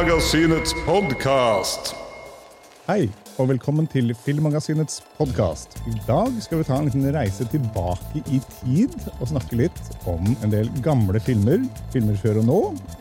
Filmmagasinets podkast. Hei, og velkommen til Filmmagasinets podkast. I dag skal vi ta en liten reise tilbake i tid og snakke litt om en del gamle filmer. Filmer før og nå.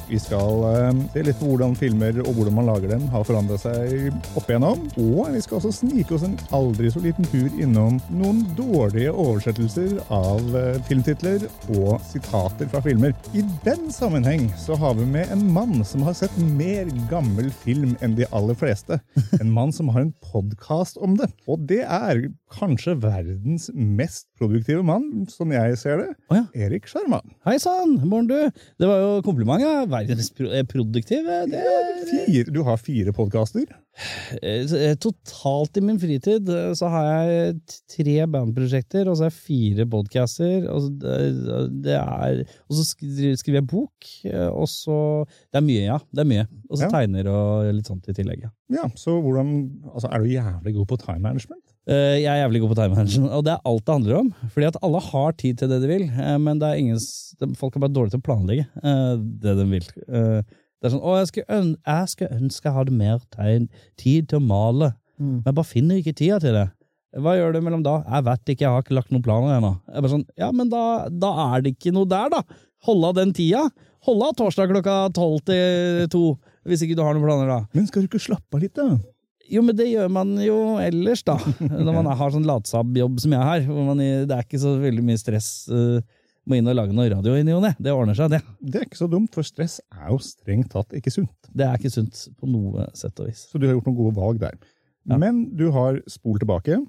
Vi skal uh, se litt på hvordan filmer og hvordan man lager dem har forandret seg opp igjennom. Og vi skal også snike oss en aldri så liten tur innom noen dårlige oversettelser av uh, filmtitler og sitater fra filmer. I den sammenheng så har vi med en mann som har sett mer gammel film enn de aller fleste. En mann som har en podkast om det. Og det er kanskje verdens mest produktive mann, som jeg ser det. Oh, ja. Erik Sjarma. Hei sann, Morn, du. Det var jo kompliment. Ja. Verdens pro eh, produktiv. Det Fire, du har fire podkaster. Eh, eh, Totalt i min fritid så har jeg tre bandprosjekter, og så har jeg fire podcaster. Og er, og så skriver jeg bok, og så Det er mye, ja. Det er mye. Og så Ja. tegner og litt sånt i tillegg. Ja. Ja, så hvordan, altså Er du jævlig god på time management? Eh, Jeg er jævlig god på time management, og det er alt det handler om. Fordi at alle har tid til det de vil, eh, men det er ingen, folk er bare dårlige til å planlegge eh, det de vil. Det er sånn 'Å, jeg skulle, jeg skulle ønske jeg hadde mer tid til å male', men jeg bare finner ikke tida til det. Hva gjør du mellom da? Jeg vet ikke, jeg har ikke lagt noen planer ennå. Jeg bare sånn, Ja, men da, da er det ikke noe der, da! Holde av den tida! Holde av torsdag klokka tolv til to, hvis ikke du har noen planer da. Men skal du ikke slappe av litt, da? Jo, men det gjør man jo ellers, da. Når man har sånn latsabb-jobb som jeg har. Hvor man, det er ikke så veldig mye stress. Uh, må inn og lage noe radio i ny og ne. Det ordner seg, det. Det er ikke så dumt, for stress er jo strengt tatt ikke sunt. Det er ikke sunt på noe sett og vis. Så du har gjort noen gode valg der. Ja. Men du har spolt tilbake.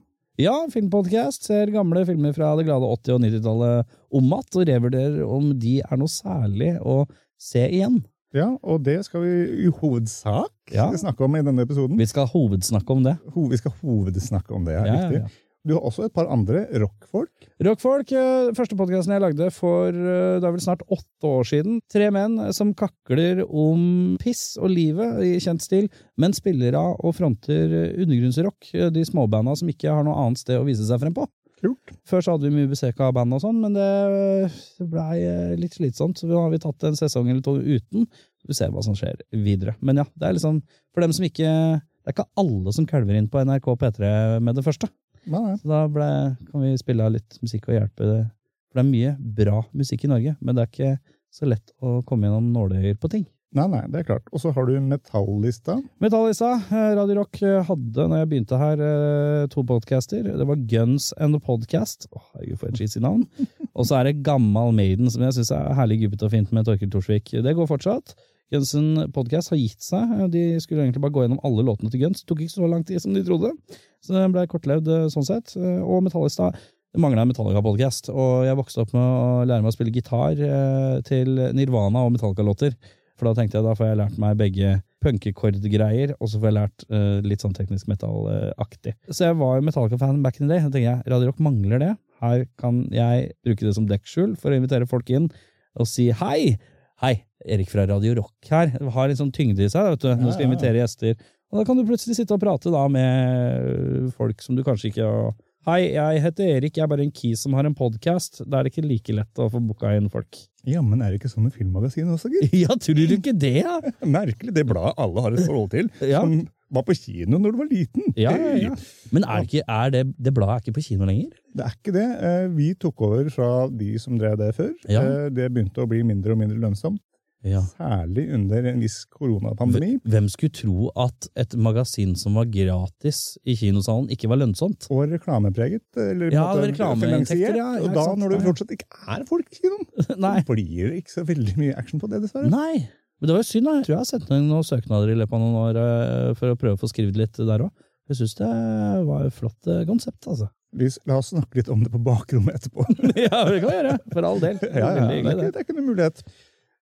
Ja, filmpodcast. Ser gamle filmer fra det glade 80- og 90-tallet om igjen, og revurderer om de er noe særlig å se igjen. Ja, og det skal vi i hovedsak Ja. snakke om i denne episoden. Vi skal hovedsnakke om det. Ho- Vi skal hovedsnakke om det. Ja, Ja, ja. Du har også et par andre rockfolk. Rockfolk, eh, første podkasten jeg lagde for eh, det er vel snart åtte år siden. Tre menn som kakler om piss og livet i kjent stil, men spiller av og fronter eh, undergrunnsrock, eh, de småbanda som ikke har noe annet sted å vise seg frem på. Kult. Før så hadde vi mye besøk av band og sånn, men det, ble blei eh, litt slitsomt, så nå har vi tatt en sesong eller to uten. Vi ser hva som skjer videre. Men ja, det er liksom for dem som ikke Det er ikke alle som kalver inn på NRK P3 med det første. Nei, nei. Så da ble, kan vi spille av litt musikk og hjelpe det. For det er mye bra musikk i Norge, men det er ikke så lett å komme gjennom nåløyer på ting. Nei, nei, det er klart. Og så har du metallista. Metallista, eh, Radio Rock eh, hadde, når jeg begynte her, eh, to podcaster. Det var Guns and Podcast. Åh, herregud, for et cheesy navn. Og så er det Gammal Maiden, som jeg syns er herlig gubbete og fint med Torkel Torsvik. Det går fortsatt. Guns N' Podcast har gitt seg. De skulle egentlig bare gå gjennom alle låtene til Guns. Det tok ikke så lang tid som de trodde. Så det ble kortlevd sånn sett. Og Metallista det mangla en Metallica-podkast, og jeg vokste opp med å lære meg å spille gitar til Nirvana og Metallica-låter. For da tenkte jeg da får jeg lært meg begge punkekordgreier, og så får jeg lært uh, litt sånn teknisk metallaktig. Så jeg var jo Metallica-fan back in the day. Da tenkte jeg, Radio Rock mangler det. Her kan jeg bruke det som dekkskjul for å invitere folk inn og si hei! Hei, Erik fra Radio Rock her. Det har litt sånn tyngde i seg. vet du. Nå skal jeg invitere gjester. Og da kan du plutselig sitte og prate da med folk som du kanskje ikke har Hei, jeg heter Erik, jeg er bare en kis som har en podkast. Da er det ikke like lett å få booka inn folk. Ja, men er det ikke sånn med filmmagasin også, gitt? Ja, tror du ikke det, ja? Merkelig. Det bladet alle har et forhold til. Ja. Som var på kino når du var liten. Ja, ja, ja. Men er, det ikke, er det, det bladet er ikke på kino lenger? Det er ikke det. Eh, Vi tok over fra de som drev det før. Eh, Det begynte å bli mindre og mindre lønnsomt. Ja. Særlig under en viss koronapandemi. Hvem skulle tro at et magasin som var gratis i kinosalen, ikke var lønnsomt? Og reklamepreget. Eller Ja, reklameinntekter, ja, Og da, når det fortsatt ikke er folk i kinoen, blir det ikke så veldig mye action på det, dessverre. Nei. Men det var jo synd. da. Jeg tror jeg har sendt noen søknader i løpet av noen år eh, for å prøve å få skrevet litt der òg. Jeg syns det var et flott eh, konsept, altså. La oss snakke litt om det på bakrommet etterpå. ja, det kan vi gjøre. For all del. Det Ja, ja, det, er ikke, det. er ikke noe mulighet.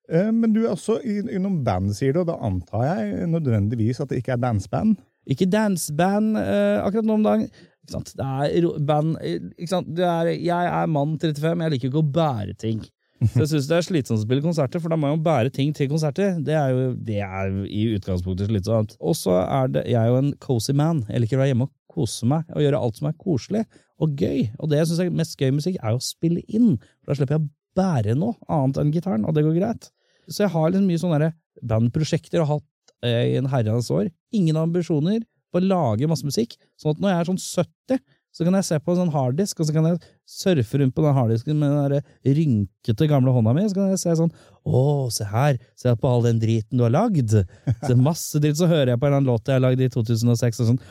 Eh, Men du er også i, i noen band, sier du, og da antar jeg nødvendigvis at det ikke er danseband? Ikke danseband eh, akkurat nå om dagen. Det er band eh? Det er, Jeg er mann 35, jeg liker ikke å bære ting. Så jeg syns det er slitsomt å spille konserter, for da må jeg jo bære ting til konserter. Det er jo det er i utgangspunktet slitsomt. Og så er det, jeg er jo en cozy man. Jeg liker å være hjemme og kose meg og gjøre alt som er koselig og gøy. Og det jeg syns er mest gøy i musikk, er å spille inn. For da slipper jeg å bære noe annet enn gitaren, og det går greit. Så jeg har liksom mye sånne bandprosjekter og har hatt eh, i en herrens år. Ingen ambisjoner på å lage masse musikk. Sånn at når jeg er sånn 70, så kan jeg se på en sånn harddisk, og så kan jeg surfe rundt på den harddisken med den der rynkete gamle hånda mi, så kan jeg se sånn Å, se her, se på all den driten du har lagd. Se masse dritt, så hører jeg på en annen låt jeg har lagd i 2006, og sånn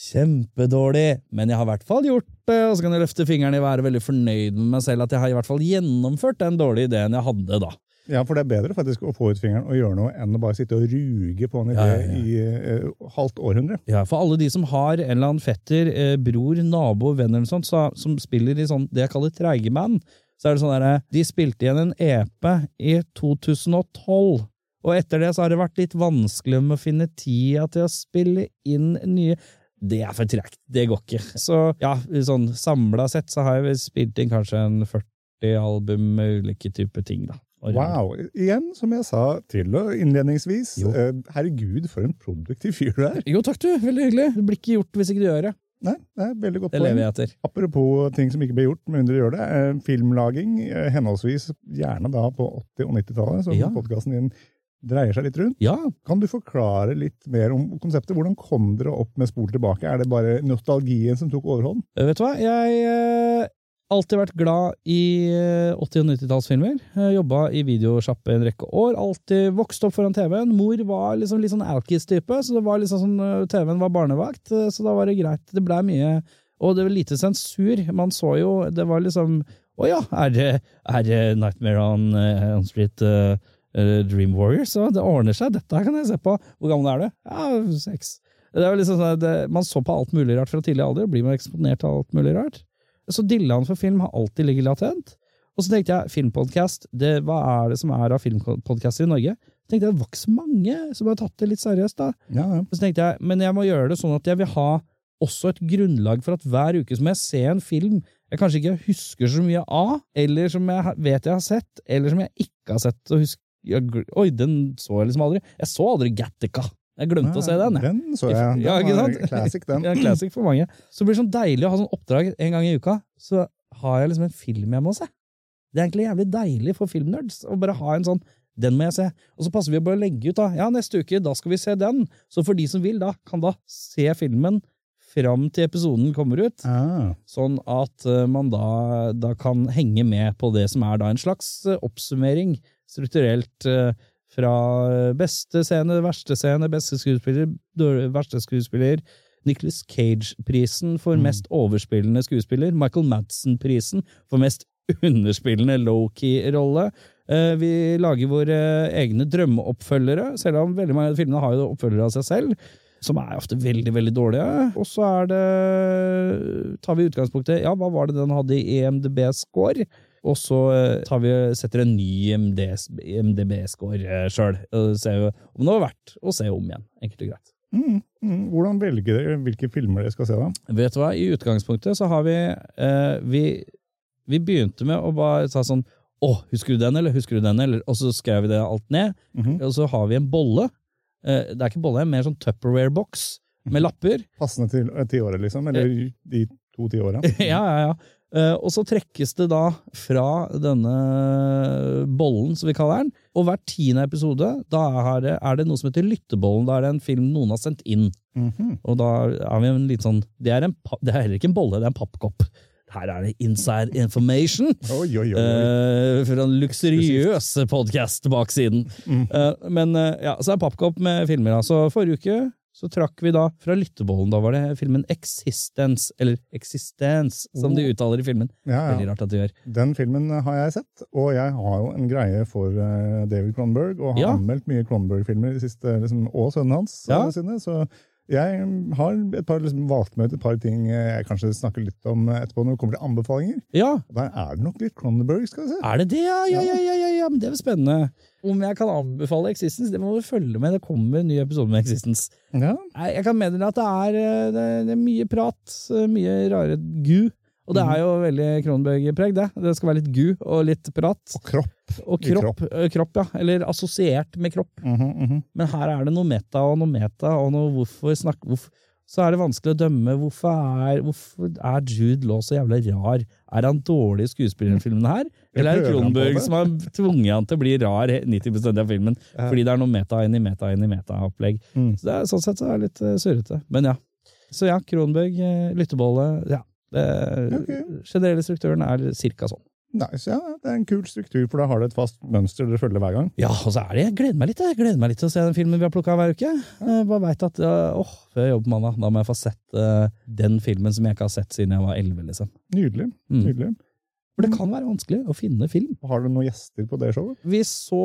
Kjempedårlig, men jeg har i hvert fall gjort det, og så kan jeg løfte fingeren i været veldig fornøyd med meg selv at jeg har i hvert fall gjennomført den dårlige ideen jeg hadde da. Ja, for det er bedre faktisk å få ut fingeren og gjøre noe enn å bare sitte og ruge på en idé Ja, ja, ja. i eh, halvt århundre. Ja, for alle de som har en eller annen fetter, eh, bror, nabo, venn eller sånt, så, som spiller i sånn, det jeg kaller treige band, så er det sånn derre De spilte igjen en EP i 2012, og etter det så har det vært litt vanskelig med å finne tida til å spille inn nye det er for tregt. Det går ikke. Så ja, sånn samla sett så har jeg spilt inn kanskje en 40 album med ulike typer ting, da. Wow. Igjen, som jeg sa til innledningsvis, Jo. eh, herregud, for en produktiv fyr du er. Jo takk, du. Veldig hyggelig. Det blir ikke gjort hvis ikke du gjør det. Nei, det er veldig godt Det poeng. lever jeg etter. Apropos ting som ikke ble gjort, med mindre du gjør det. eh, Filmlaging, eh, henholdsvis gjerne da på 80- og 90-tallet, som Ja. podkasten din dreier seg litt rundt. Ja, Kan du forklare litt mer om konseptet? Hvordan kom dere opp med Spol tilbake? Er det bare nostalgien som tok overhånd? Vet du hva, jeg alltid vært glad i eh, 80- og 90-tallsfilmer. Jobba i videosjappe en rekke år. Alltid vokst opp foran TV-en. Mor var liksom litt sånn alkis-type, så det var liksom sånn, eh, TV-en var barnevakt, eh, så da var det greit. Det blei mye Og det var lite sensur. Man så jo Det var liksom Å ja, er det, er det Nightmare on, eh, on Street uh, eh, Dream Warriors? Så det ordner seg. Dette kan jeg se på. Hvor gammel er du? Ja, seks. Det var liksom sånn det, Man så på alt mulig rart fra tidlig alder, blir man eksponert av alt mulig rart. Så dillaen for film har alltid ligget latent. Og så tenkte jeg, filmpodcast, hva er det som er av filmpodkaster i Norge? Så tenkte jeg, Det var ikke så mange som har tatt det litt seriøst. da. Ja, ja. Så tenkte jeg, Men jeg må gjøre det sånn at jeg vil ha også et grunnlag for at hver uke som jeg ser en film jeg kanskje ikke husker så mye av, eller som jeg vet jeg har sett, eller som jeg ikke har sett og husker Oi, den så jeg liksom aldri. Jeg så aldri Gattaca. Jeg glemte å se den. jeg. Den så jeg. Den Ja, ikke sant? Classic, den. Ja, classic for mange. Så det blir sånn deilig å ha sånn oppdrag en gang i uka. Så har jeg liksom en film jeg må se. Det er egentlig jævlig deilig for filmnerds å bare ha en sånn den må jeg se. Og så passer vi på å legge ut, da. Ja, neste uke, da skal vi se den. Så for de som vil, da, kan da se filmen fram til episoden kommer ut. Ah, Sånn at eh, man da, da kan henge med på det som er da en slags eh, oppsummering, strukturelt, eh, fra beste scene, verste scene, beste skuespiller, verste skuespiller, Nicholas Cage-prisen for mest overspillende skuespiller, Michael Madsen-prisen for mest underspillende low-key-rolle. Eh, Vi lager våre egne drømmeoppfølgere, selv om veldig mange av filmene har jo oppfølgere av seg selv som er ofte veldig, veldig dårlige. Og så er det tar vi utgangspunktet Ja, hva var det den hadde i EMDB-score? Og så eh, tar vi, setter en ny MDB-score sjøl. Ser om det var verdt å se om igjen. Enkelt og greit. mm, mm. Hvordan velger dere hvilke filmer dere skal se, da? Vet du hva, i utgangspunktet så har vi eh, vi, vi begynte med å bare ta sånn Å, husker du den, eller husker du den, eller Og så skrev vi det alt ned. Mhm. Og så har vi en bolle. Eh, det er ikke bolle, mer sånn Tupperware-boks med lapper. Passende til eh, tiåret, liksom? Eller de to tiåra? ja, ja, ja. Eh, og så trekkes det da fra denne bollen, som vi kaller den, og hver tiende episode da er det, er det noe som heter Lyttebollen. Da er det en film noen har sendt inn. Mhm. Og da er vi en litt sånn Det er, en, det er heller ikke en bolle, det er en pappkopp. Her er det inside information Oi, oi, oi. Uh, eh, fra en luksuriøs podkast bak siden. Mm. Uh, men uh, ja, så er det pappkopp med filmer. Så forrige uke så trakk vi da fra lyttebollen. Da var det filmen Existence, eller Existence, som de uttaler i filmen. Ja, Veldig rart at de gjør. Den filmen har jeg sett, og jeg har jo en greie for eh, David Cronenberg, og har Ja. anmeldt mye siste, liksom, og sønnen hans Ja. eh, sine, så Jeg har et par, liksom, valgt med ut et par ting jeg kanskje snakker litt om etterpå når det kommer til anbefalinger. Ja, Der er det nok litt Cronenberg, skal vi se. er det det? Ja, ja, ja, ja, ja, ja. men det er vel spennende. Om jeg kan anbefale Existence, det må du følge med. Det kommer en ny episode med Existence. Ja, Jeg kan meddele at det er, eh, det, det er mye prat, eh, mye rare gu. Og det er jo veldig Kronberg-preg, det. Det skal være litt gu og litt prat. Og kropp. Og kropp, kropp. eh, kropp, ja. Eller assosiert med kropp. Mhm, mhm. Men her er det noe meta og noe meta, og noe hvorfor snakke hvorfor, Så er det vanskelig å dømme. Hvorfor er, hvorfor er Jude Law så jævla rar? Er han dårlig skuespiller i denne filmen her? Eller er det det? som har tvunget han til å bli rar 90% av filmen? Fordi det er noe meta inn i meta inn i meta-opplegg. Mm. Så det er, sånn sett så er det litt uh, surrete. Men ja. Så ja, Kronberg, uh, lyttebolle ja. Det, okay. Generelle strukturen er cirka sånn. Nice, ja, det er en kul struktur, for da har du et fast mønster dere følger hver gang. Ja, og så er det, jeg gleder meg litt jeg gleder meg litt til å se den filmen vi har plukka hver uke. Jeg bare vet at, åh, før jeg jobber mandag, da må jeg få sett uh, den filmen som jeg ikke har sett siden jeg var 11, liksom. Nydelig. Mm. nydelig. For det kan være vanskelig å finne film. Har du noen gjester på det showet? Vi så,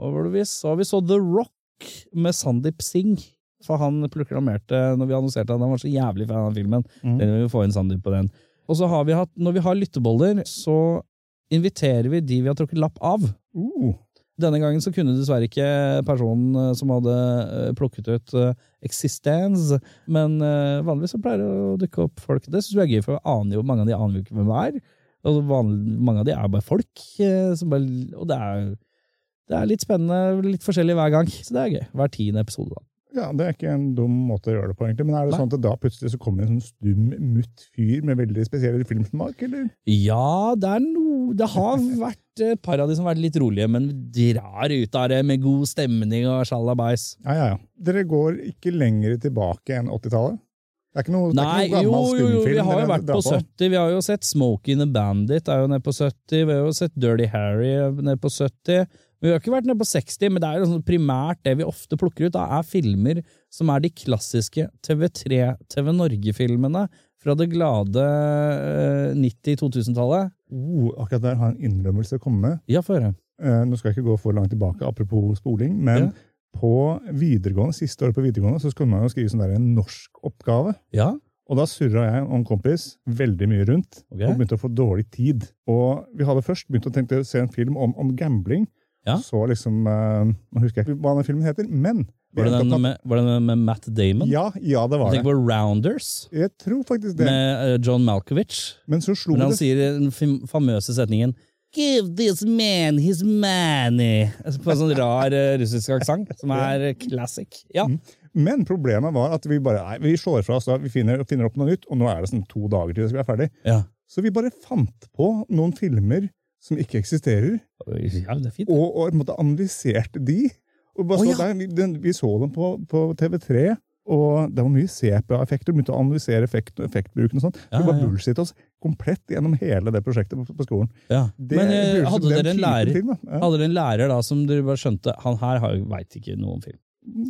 hva var det vi så? Vi så The Rock med Sandeep Singh. For han proklamerte, når vi annonserte at han var så jævlig fan av filmen, Mm. Den vil vi få inn Sandeep på den. Og så har vi hatt, når vi har lytteboller, så inviterer vi de vi har trukket lapp av. Uh, Denne gangen så kunne dessverre ikke personen eh, som hadde eh, plukket ut eh, Existence, men vanligvis så pleier det å dukke opp folk. Det synes jeg er gøy, for aner jo, mange av de aner jo ikke hvem er. Og vanlig, mange av de er bare folk, som bare, og det er, det er litt spennende, litt forskjellig hver gang. Så det er gøy. Hver tiende episode, da. Ja, Det er ikke en dum måte å gjøre det på, egentlig. Men er det Nei. sånn at da plutselig så kommer en sånn stum, mutt fyr med veldig spesiell filmsmak, eller? Ja, det er noe Det har vært et par av de som har vært litt rolige, men drar ut av det med god stemning og sjalabais. Ja, ja, ja. Dere går ikke lenger tilbake enn 80-tallet? Det er ikke noe, det er Nei, ikke noe gammel jo, jo, vi har jo vært på 70. Vi har jo sett Smokey and the Bandit er jo nede på 70. Vi har jo sett Dirty Harry nede på 70. Vi har ikke vært nede på 60, men det er sånn primært det vi ofte plukker ut, da, er filmer som er de klassiske TV3, TV Norge-filmene fra det glade eh, 90-2000-tallet. Oh, akkurat der har jeg en innrømmelse å komme med. Ja, få høre. Eh, nå skal jeg ikke gå for langt tilbake, apropos spoling, men Ja. på videregående, siste året på videregående så skulle man jo skrive sånn der en norskoppgave. Ja, Og da surra jeg og en kompis veldig mye rundt okay. og begynte å få dårlig tid. Og vi hadde først begynt å tenke å se en film om, om gambling. Ja. Så liksom uh, Nå husker jeg ikke hva den filmen heter, men Var det den med var det den med Matt Damon? Ja, ja, det var Jeg det. tenker på Rounders, Jeg tror faktisk det. med eh, John Malkovich. Men så slo Men han det sier den famøse setningen Give this man his money På en sånn rar eh, russisk aksent, som er eh, classic. Ja. Men problemet var at vi bare nei, vi slår fra oss da, vi finner, finner opp noe nytt, og nå er det sånn to dager til vi skal være ferdig. ja. Så vi bare fant på noen filmer som ikke eksisterer, Ja, det er fint. og, og på en måte analyserte de. Og bare så ja. der, vi, den, vi så dem på, på TV3, og det var mye CPA-effekter. Begynte å analysere effekt, effektbruken og sånn. Ja, vi bare bullshit oss komplett gjennom hele det prosjektet på, på skolen. Ja. Det Men eh, hadde dere en lærer film. Ja. Hadde dere en lærer da som dere bare skjønte Han her veit ikke noe om film.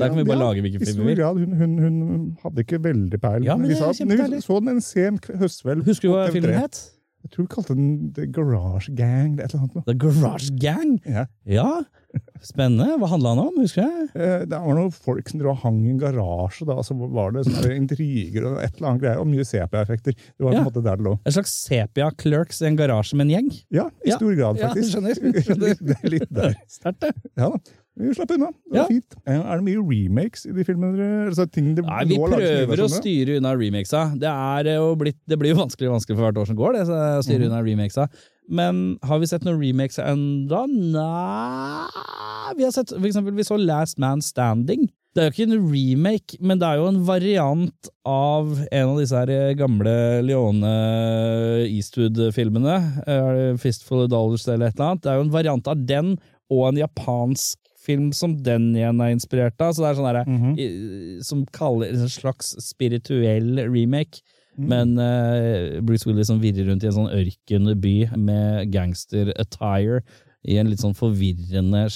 Der kan vi bare lage hvilken film vi vil. grad. Hun, hun, hun hadde ikke veldig peil. Ja, men vi sa, vi så den en sen kve- høstkveld. Husker du hva filmen het? Jeg tror vi kalte den The Garage Gang. eller et eller annet. noe. The Garage Gang. Ja. Ja, spennende. Hva handla den om? Husker jeg? Eh, Det var noen folk som drev og hang i en garasje, da, så var det sånne intriger og et eller annet greier, og mye sepia-effekter. Det var på Ja. en måte der det lå. En slags sepia-clerks i en garasje med en gjeng? Ja, i Ja. stor grad, Ja, faktisk. skjønner, skjønner. litt, litt der. Sterkt, det. Ja da. Vi slapp unna. Det Ja. var fint. Eh, Er det mye remakes i de filmene dere altså, Nei, Vi prøver å styre unna remakesa. Det, jo blitt, det blir jo vanskeligere og vanskeligere for hvert år som går, det, så å styre unna remakesa. Men har vi sett noen remakes enda? Nei Vi har sett, for eksempel, vi så Last Man Standing. Det er jo ikke en remake, men det er jo en variant av en av disse her gamle Leone Eastwood-filmene. eh, Fistful of Dollars eller et eller annet. Det er jo en variant av den og en japansk film som den igjen er inspirert av. Så det er sånn Mhm. i- som kaller en slags spirituell remake. Men uh, Bruce Willis som virrer rundt i en sånn ørkenby med gangster-attire i en litt sånn forvirrende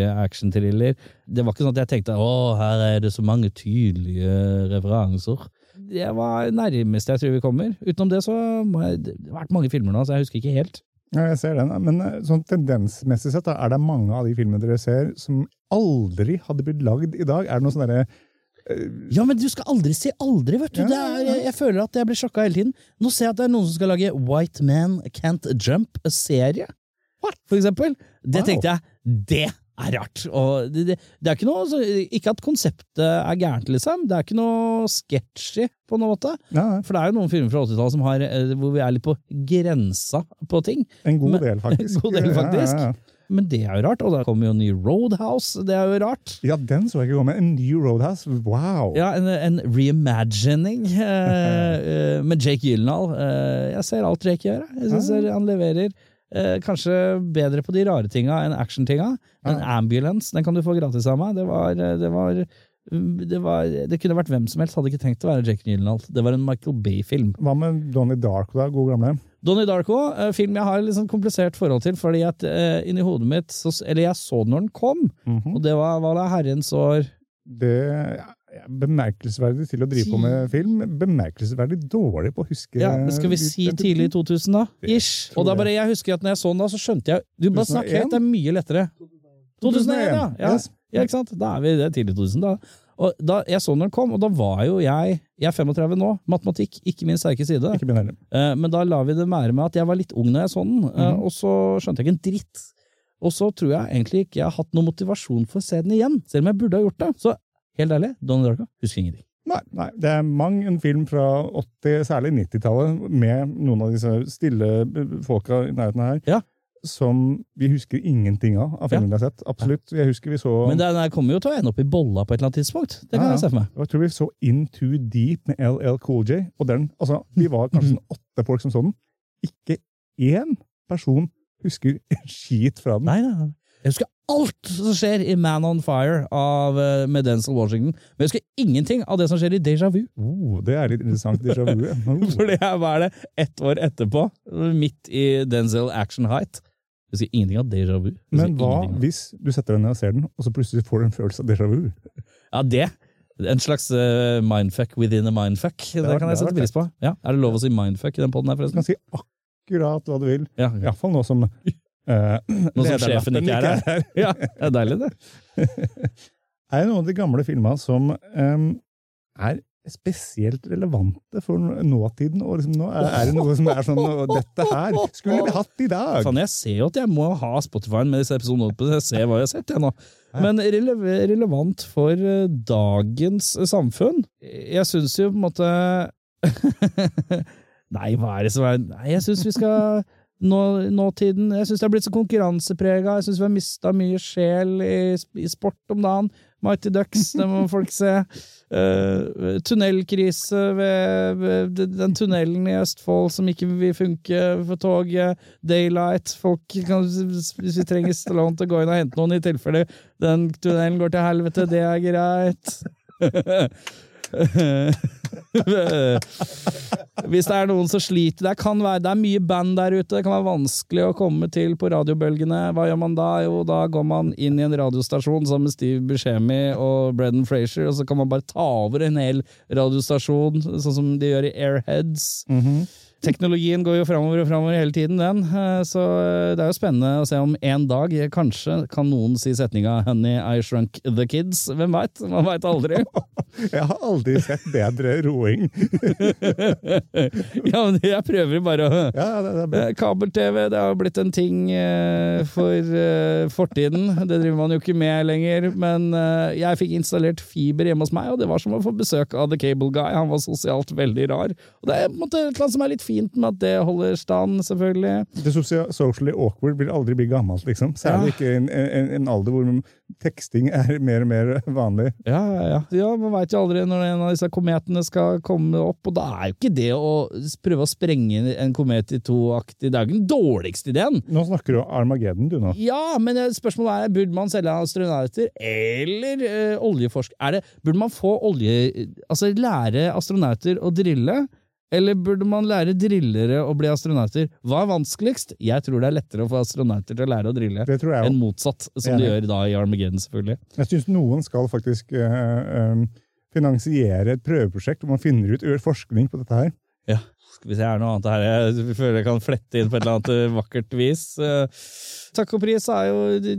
sjanger-action-thriller. Det var ikke sånn at jeg tenkte å, her er det så mange tydelige referanser. Det var nærmest jeg tror vi kommer. Utenom det så har det vært mange filmer nå, så jeg husker ikke helt. Ja, jeg ser den. Men eh, sånn tendensmessig sett da, er det mange av de filmene dere ser som aldri hadde blitt lagd i dag. Er det noe sånn derre Ja, men du skal aldri si aldri, vet du. Ja, Det er, jeg, jeg føler at jeg blir sjokka hele tiden. Nå ser jeg at det er noen som skal lage White Man Can't Jump-serie. For eksempel. Det Wow. tenkte jeg, det er rart. Og det, det, det er ikke noe så, Ikke at konseptet er gærent, liksom. Det er ikke noe sketchy på noen måte. Ja, ja. For det er jo noen filmer fra 80-tallet eh, hvor vi er litt på grensa på ting. En god Men- del, faktisk. En god del, faktisk. Ja. Men det er jo rart. Og da kommer jo en ny Roadhouse. Det er jo rart. Ja, den så jeg ikke komme. En ny Roadhouse. Wow! Ja, en, en reimagining eh, eh, med Jake Gyllenhaal. Eh, jeg ser alt Jake gjør. jeg. Jeg synes han leverer eh, kanskje bedre på de rare tinga enn actiontinga. En ambulance den kan du få gratis av meg. Det var, eh, det var det, var, det kunne vært hvem som helst, hadde ikke tenkt å være Jake Gyllenhaal. Det var en Michael Bay-film. Hva med Donnie Darko, da? God gamle? Donnie Darko, eh, film jeg har et sånn komplisert forhold til, fordi at eh, inni hodet mitt så, Eller jeg så den når den kom, Mhm. og det var, var det herrens år Det bemerkelsesverdig til å drive på med film. Bemerkelsesverdig dårlig på å huske Ja, det Skal vi si tidlig i 2000, da? Ish. Og da bare, jeg husker at når jeg så den, da, så skjønte jeg Du bare 2001? snakker høyt, det er mye lettere. 2001, ja. ja. Ja ikke sant? Da er vi det tidlig tidlig 2000, da. Og da Jeg så den når den kom, og da var jo jeg Jeg er 35 nå. Matematikk, ikke min sterke side. Ikke min. Eh, Men da la vi det være med at jeg var litt ung når jeg så den, eh, Mhm. og så skjønte jeg ikke en dritt. Og så tror jeg egentlig ikke jeg har hatt noen motivasjon for å se den igjen, selv om jeg burde ha gjort det. Så helt ærlig, Donnie Darko, husker ingenting. Nei, nei, det er mang en film fra 80, særlig 90-tallet, med noen av disse stille folka i nærheten her, Ja. som vi husker ingenting av, av filmen vi har sett. Absolutt. Jeg husker vi så Men den kommer jo til å ende opp i bolla på et eller annet tidspunkt. Det kan Ja, ja. jeg se for meg. Jeg tror vi så In Too Deep med LL Cool J. Og den, altså, vi var kanskje sånn åtte folk som så den. Ikke én person husker en skit fra den. Nei, nei, nei. Jeg husker alt som skjer i Man on Fire av, eh, med Denzel Washington, men jeg husker ingenting av det som skjer i Deja Vu. Oh, det er litt interessant déjà vu. Oh. For det er- hva er det ett år etterpå, midt i Denzel Action Height. Jeg husker ingenting av Deja Vu. Men hva hvis du setter deg ned og ser den, og så plutselig får du en følelse av déjà vu? Ja, det. En slags uh, mindfuck within a mindfuck. Det, har- kan jeg sette pris på. Ja, Er det lov å si mindfuck i den poden her, Du kan si akkurat hva du vil. Ja, Iallfall nå som uh, Nå som sjefen ikke er her. ja, det er deilig, det. Er det noen av de gamle filmene som um, er spesielt relevante for nåtiden? Og liksom nå er, er det noe som er sånn Dette her skulle vi hatt i dag! Fan, jeg ser jo at jeg må ha Spotify-en med disse episodene jeg ser hva jeg har sett, jeg nå. Men rele relevant for eh, dagens samfunn? Jeg syns jo på en måte Nei, hva er det som er Nei, jeg syns vi skal nå, Nåtiden Jeg syns det har blitt så konkurranseprega. Jeg syns vi har mista mye sjel i, i sport om dagen. Mighty Ducks, det må folk se. Uh, tunnelkrise ved, ved den tunnelen i Østfold som ikke vil funke for toget. Daylight. Folk kan, hvis vi trenger Stallone til å gå inn og hente noen i tilfelle den tunnelen går til helvete, det er greit. Hvis det er noen som sliter det, være, det er mye band der ute, det kan være vanskelig å komme til på radiobølgene. Hva gjør man da? Jo, da går man inn i en radiostasjon sammen med Steve Buscemi og Brendan Frazier, og så kan man bare ta over en hel radiostasjon, sånn som de gjør i Airheads. Teknologien går jo framover og framover hele tiden, den. Eh, Så eh, det er jo spennende å se om en dag kanskje kan noen si setninga 'Honey, I shrunk the kids'. Hvem veit? Man veit aldri. Jeg har aldri sett bedre roing. ja, men jeg prøver bare å Ja. Eh, Kabel-TV det har blitt en ting for fortiden. Det driver man jo ikke med lenger. Men jeg fikk installert fiber hjemme hos meg, og det var som å få besøk av The Cable Guy. Han var sosialt veldig rar. Og det er på en måte et eller annet som er litt fint med at det holder stand, selvfølgelig. Det socially awkward vil aldri bli gammelt, liksom. Særlig Ja. ikke i en, en, en alder hvor teksting er mer og mer vanlig. Ja, ja, ja. ja Man veit jo aldri når en av disse kometene skal komme opp, og da er jo ikke det å prøve å sprenge en komet i to-aktig Det er jo ikke den dårligste ideen. Nå snakker du om Armageddon, du nå. Ja, men eh, spørsmålet er, burde man selge astronauter eller eh, oljeforsk... Er det, burde man få olje... Altså lære astronauter å drille, eller burde man lære drillere å bli astronauter? Hva er vanskeligst? Jeg tror det er lettere å få astronauter til å lære å drille enn motsatt, som Enig. de gjør da i Armageddon, selvfølgelig. Jeg syns noen skal faktisk øh, øh, finansiere et prøveprosjekt hvor man finner ut, gjør forskning på dette her. Ja. Skal vi se her noe annet her. Jeg føler jeg kan flette inn på et eller annet eh, vakkert vis. Eh, Takk og pris har jo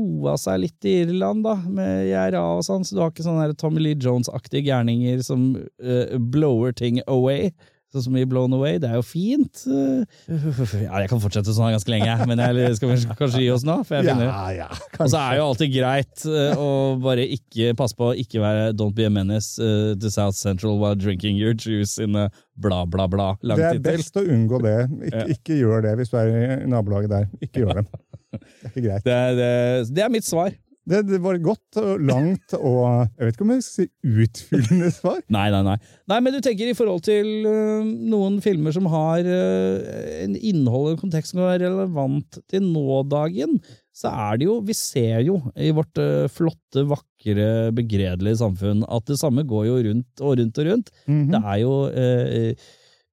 roa seg litt i Irland, da, med IRA og sånn, så du har ikke sånne Tommy Lee Jones-aktige gærninger som uh, blower ting away. Sånn som i Blown Away. Det er jo fint. Ja, jeg kan fortsette sånn ganske lenge, men jeg skal kanskje gi oss nå? For jeg finner Ja, ja, og så er det jo alltid greit eh, å bare ikke passe på å ikke være Don't be a menace eh, to South Central while drinking your juice in a bla, bla, bla. Lang Det er best å unngå det. Ikke, ikke gjør det hvis du er i nabolaget der. Ikke gjør det. Det er ikke greit. Det, er- det, det er mitt svar. Det, det var godt og langt og Jeg vet ikke om jeg skal si utfyllende svar. Nei, nei, nei. Nei, Men du tenker i forhold til uh, noen filmer som har uh, en innhold og en kontekst som er relevant til nådagen, så er det jo Vi ser jo i vårt uh, flotte, vakre, begredelige samfunn at det samme går jo rundt og rundt og rundt. Mhm. Det er jo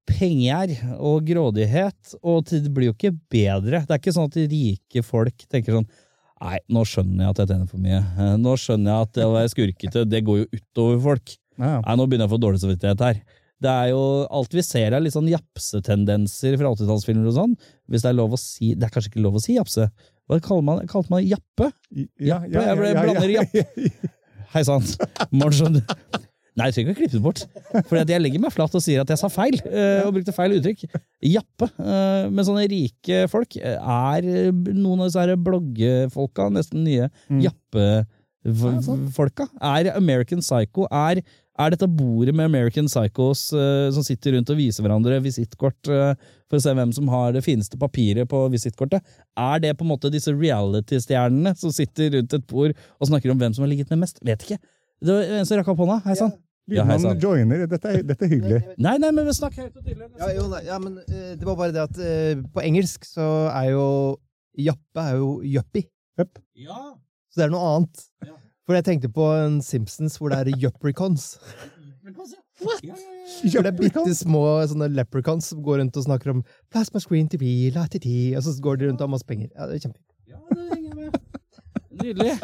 penger og grådighet, og det blir jo ikke bedre. Det er ikke sånn at rike folk tenker sånn Nei, nå skjønner jeg at jeg tjener for mye. Eh, Nå skjønner jeg at det å være skurkete, det går jo utover folk. Ja. Nei, nå begynner jeg å få dårlig samvittighet her. Det er jo, Alt vi ser er litt sånn japsetendenser fra 80-tallsfilmer og sånn. Hvis det er lov å si Det er kanskje ikke lov å si japse. Hva kaller man, kalte man jappe? Ja, ja, ja, Jeg blander japp. Hei sann. Morsom. Nei, jeg trenger ikke å klippe det bort. For jeg legger meg flat og sier at jeg sa feil, eh, og brukte feil uttrykk. Jappe. eh, Men sånne rike folk er noen av disse her bloggfolka, nesten nye Mm. jappefolka. Er American Psycho er, er dette bordet med American Psychos eh, som sitter rundt og viser hverandre visittkort for å se hvem som har det fineste papiret på visittkortet? Er det på en måte disse reality-stjernene som sitter rundt et bord og snakker om hvem som har ligget med mest? Vet ikke. Det var en som rakk opp hånda. Hei sann. Ja. Lydmannen joiner. Dette er, dette er hyggelig. Nei, nei, men snakk høyt og tydelig. Ja, jo, nei, ja, men uh, det var bare det at uh, på engelsk så er jo jappe er jo Jøppi. Yep. Ja. Så det er noe annet. Ja. For jeg tenkte på en Simpsons hvor det er Jøpricons. What? For det er bitte små sånne leprechauns som går rundt og snakker om plasma screen TV, la ti ti, og så går de rundt og har masse penger. Ja, det er kjempefint. Ja, det henger med. Nydelig.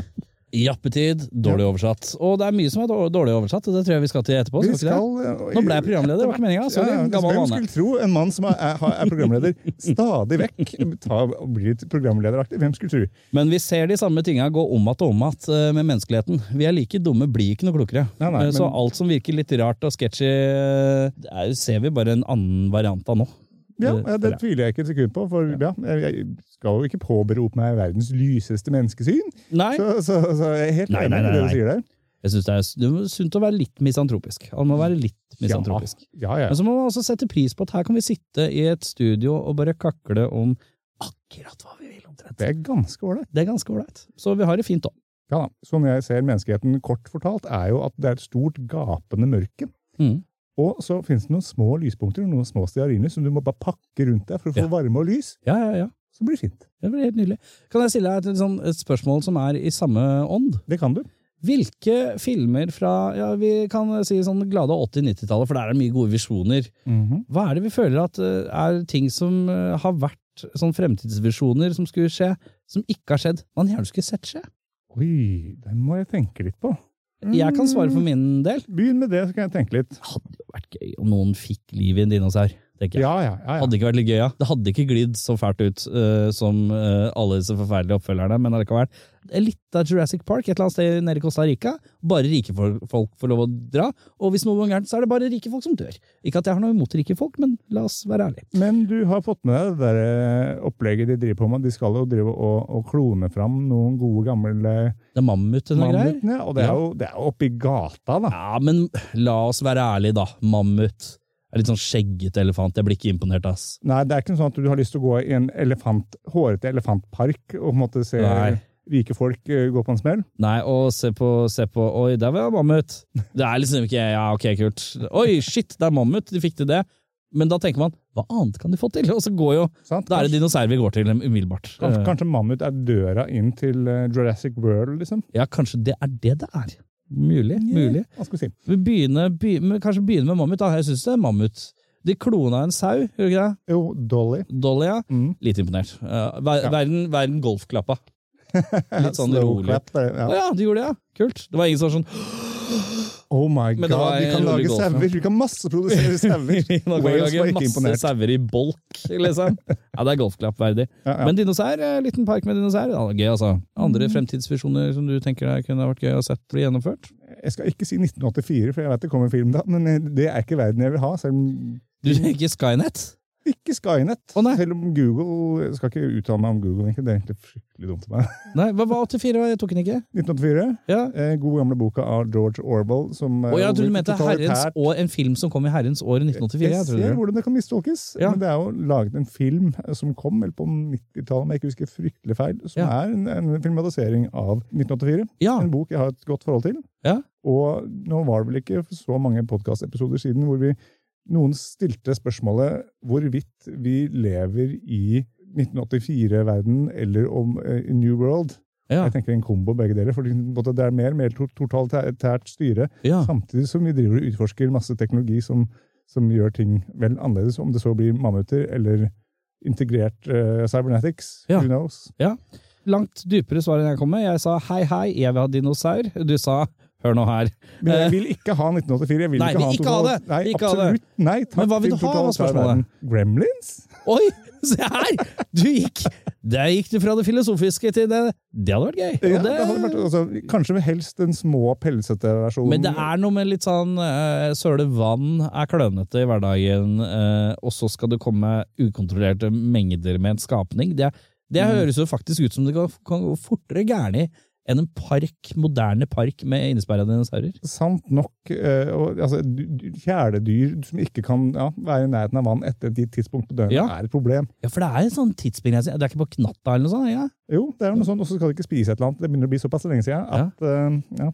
Jappetid, dårlig oversatt. Og det er mye som er dårlig oversatt, og det tror jeg vi skal til etterpå. Skal ikke det? eh, Nå ble jeg programleder, det var ikke meninga. Sorry. Ja, ja, Gammel Hvem vane. skulle tro en mann som er, er, er programleder stadig vekk ta, blir programlederaktig? Hvem skulle tro? Men vi ser de samme tinga gå om igjen og om att eh, med menneskeligheten. Vi er like dumme, blir ikke noe klokere. Nei, nei, Eh, Så men- alt som virker litt rart og sketchy, ser vi bare en annen variant av nå. Ja, Det- tviler jeg ikke et sekund på, for ja, jeg, skal jo ikke påberope meg verdens lyseste menneskesyn. Nei, Så, så, så jeg er helt Nei, enig med i det du sier der. jeg synes det er det er sunt å være litt misantropisk. Han må være litt misantropisk. Ja, ja. Men så må man også sette pris på at her kan vi sitte i et studio og bare kakle om akkurat hva vi vil, omtrent. Det er ganske ålreit. Det er ganske ålreit. Så vi har det fint, da. Ja, da. Sånn jeg ser menneskeheten kort fortalt, er jo at det er et stort, gapende mørke. Mm. Og så finnes det noen små lyspunkter, noen små steariner, som du må bare pakke rundt deg for å få Ja. varme og lys. Ja, ja, ja. Så blir det fint. Det blir helt nydelig. Kan jeg stille deg et, sånn, et spørsmål som er i samme ånd? Det kan du. Hvilke filmer fra ja, vi kan si sånn glade 80-90-tallet, for der er det mye gode visjoner. Hva er det vi føler at eh, er ting som eh, har vært sånn fremtidsvisjoner som skulle skje, som ikke har skjedd? Man gjerne skulle sett skje. Oi, den må jeg tenke litt på. Jeg kan svare for min del. Begynn med det, så kan jeg tenke litt. Det hadde jo vært gøy om noen fikk liv i en dinosaur. Tenker jeg. Ja, ja, ja. ja. Hadde ikke vært litt gøy, ja. Det hadde ikke glidd så fælt ut uh, som uh, alle disse forferdelige oppfølgerne, men allikevel. ikke vært. litt av Jurassic Park, et eller annet sted nede i Costa Rica. Bare rike folk, får lov å dra, og hvis noe går gærent, så er det bare rike folk som dør. Ikke at jeg har noe imot rike folk, men la oss være ærlige. Men du har fått med deg det der eh, opplegget de driver på med. De skal jo drive og, og klone fram noen gode, gamle Det er mammuten og greier. mammutene. Og det er jo det er jo oppi gata, da. Ja, men la oss være ærlige, da. Mammut. Er litt sånn skjeggete elefant. Jeg blir ikke imponert, ass. Nei, det er ikke sånn at du har lyst til å gå i en elefant, hårete elefantpark og på en måte se Nei. rike folk eh, gå på en smell. Nei, og se på, se på Oi, der var mammut. Det er liksom ikke Ja, ok, kult. Oi, shit, det er mammut. De fikk til det. Men da tenker man hva annet kan de få til? Og så går jo Sant? Da er det dinosaurer vi går til umiddelbart. Kanskje, Eh, kanskje mammut er døra inn til eh, Jurassic World, liksom? Ja, kanskje det er det det er. Mulig. mulig. Skal vi begynner, begynner, kanskje begynne med mammut. da. Jeg syns det er mammut. De klona en sau, gjorde de ikke det? Jo, Dolly. Dolly, ja. Mm. Litt imponert. Ver Ja. verden, verden golfklappa. Litt sånn rolig. clap, det, Å ja. ja, de gjorde det, ja. Kult. Det var ingen som var sånn Oh my god, vi kan lage sauer! Vi kan masseprodusere sauer! Vi kan Wales lage var ikke masse imponert. sauer i bolk, liksom. Ja, det er golfklappverdig. Ja, ja. Men dinosaur, eh, liten park med dinosaur, ja, gøy altså. Andre Mm. fremtidsvisjoner som du tenker deg kunne vært gøy å sett bli gjennomført? Jeg skal ikke si 1984, for jeg vet det kommer film da, men eh, det er ikke verden jeg vil ha. Selv om Du tenker Skynet? Ikke Skynet. Oh, selv om Google Jeg skal ikke uttale meg om Google, egentlig. det er egentlig fryktelig dumt av meg. Nei, hva var 84? Jeg tok den ikke. 1984. Ja. Eh, god gamle boka av George Orwell. Som, oh, Og jeg tror du mente herrens år, en film som kom i herrens år 1984. Jeg Jeg trodde ser det. hvordan det kan mistolkes. Ja. Men det er jo laget en film eh, som kom vel på 90-tallet, om jeg ikke husker fryktelig feil, som Ja. er en, en filmatisering av 1984. Ja, En bok jeg har et godt forhold til. Ja. Og nå var det vel ikke så mange podkastepisoder siden hvor vi noen stilte spørsmålet hvorvidt vi lever i 1984-verden eller om uh, New World. ja, Jeg tenker en kombo begge deler, for det er mer mer totalitært styre, ja. samtidig som vi driver og utforsker masse teknologi som, som gjør ting vel annerledes, om det så blir mammuter eller integrert uh, cybernetics. Ja. Who knows? Ja. Langt dypere svar enn jeg kom med. Jeg sa hei, hei, jeg vil ha dinosaur. Du sa hør nå her. Men Eh. jeg vil ikke ha 1984. Jeg vil Nei, ikke ha, ikke ha det. Nei, ikke ikke ha det. absolutt. Nei, takk Men hva vil du ha, var spørsmålet? Gremlins? Oi, se her! Du gikk Der gikk du fra det filosofiske til det. Det hadde vært gøy. Ja, det, det vært, altså, kanskje helst den små, pelsete versjonen. men det er noe med litt sånn uh, Søle vann er klønete i hverdagen, uh, og så skal det komme ukontrollerte mengder med en skapning. Det, det Mm. høres jo faktisk ut som det kan, kan gå fortere gærent enn en park, moderne park med innesperra dinosaurer. Sant nok. Øh, og, altså, kjæledyr som ikke kan ja, være i nærheten av vann etter et gitt tidspunkt på døgnet, Ja. er et problem. Ja, for det er en sånn tidsbegrensning. Det er ikke på knatta eller noe sånt? Ja. Jo, det er noe sånt, og så skal du ikke spise et eller annet. Det begynner å bli såpass lenge siden at eh, ja.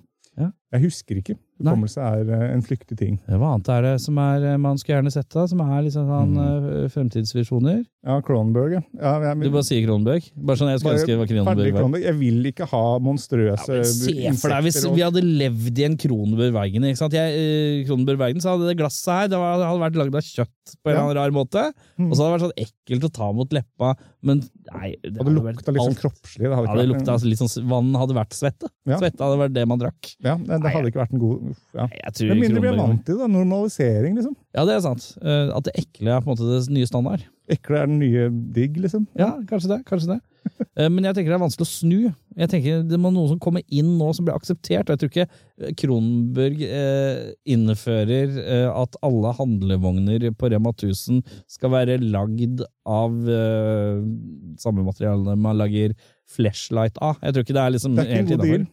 Jeg husker ikke. Hukommelse er eh, en flyktig ting. Hva annet er det som er, eh, man skulle gjerne sett da, som er liksom sånn mm. fremtidsvisjoner? Ja, Kronberg, ja. ja jeg, Du bare sier Kronberg? Bare sånn jeg skulle ønske det var Kronberg. Kronberg. Jeg vil ikke ha monstrøse Ja, se for deg hvis vi hadde levd i en Kronenberg-Bergen. ikke sant? Jeg, eh, Kronenberg-Bergen, så hadde det glasset her det hadde vært lagd av kjøtt på en Ja. eller annen rar måte. Mm. Og så hadde det vært sånn ekkelt å ta mot leppa, men nei det hadde lukta litt sånn kroppslig. Det hadde Ja, det lukta altså litt sånn Vann hadde vært svette. Ja. Svette hadde vært det man drakk. Ja, det, det hadde ikke vært en god ja. Jeg mindre blir vant til det. Normalisering, liksom. Ja, det er sant. Eh, At det ekle er på en måte det nye standard. Ekle er den nye digg, liksom. Ja, kanskje det. kanskje det. Eh, Men jeg tenker det er vanskelig å snu. Jeg tenker Det må noen som kommer inn nå som blir akseptert. og Jeg tror ikke eh, Kronberg eh, innfører eh, at alle handlevogner på Rema 1000 skal være lagd av eh, samme materiale man lager flashlight av. Jeg tror ikke det er liksom Det er ikke en god deal.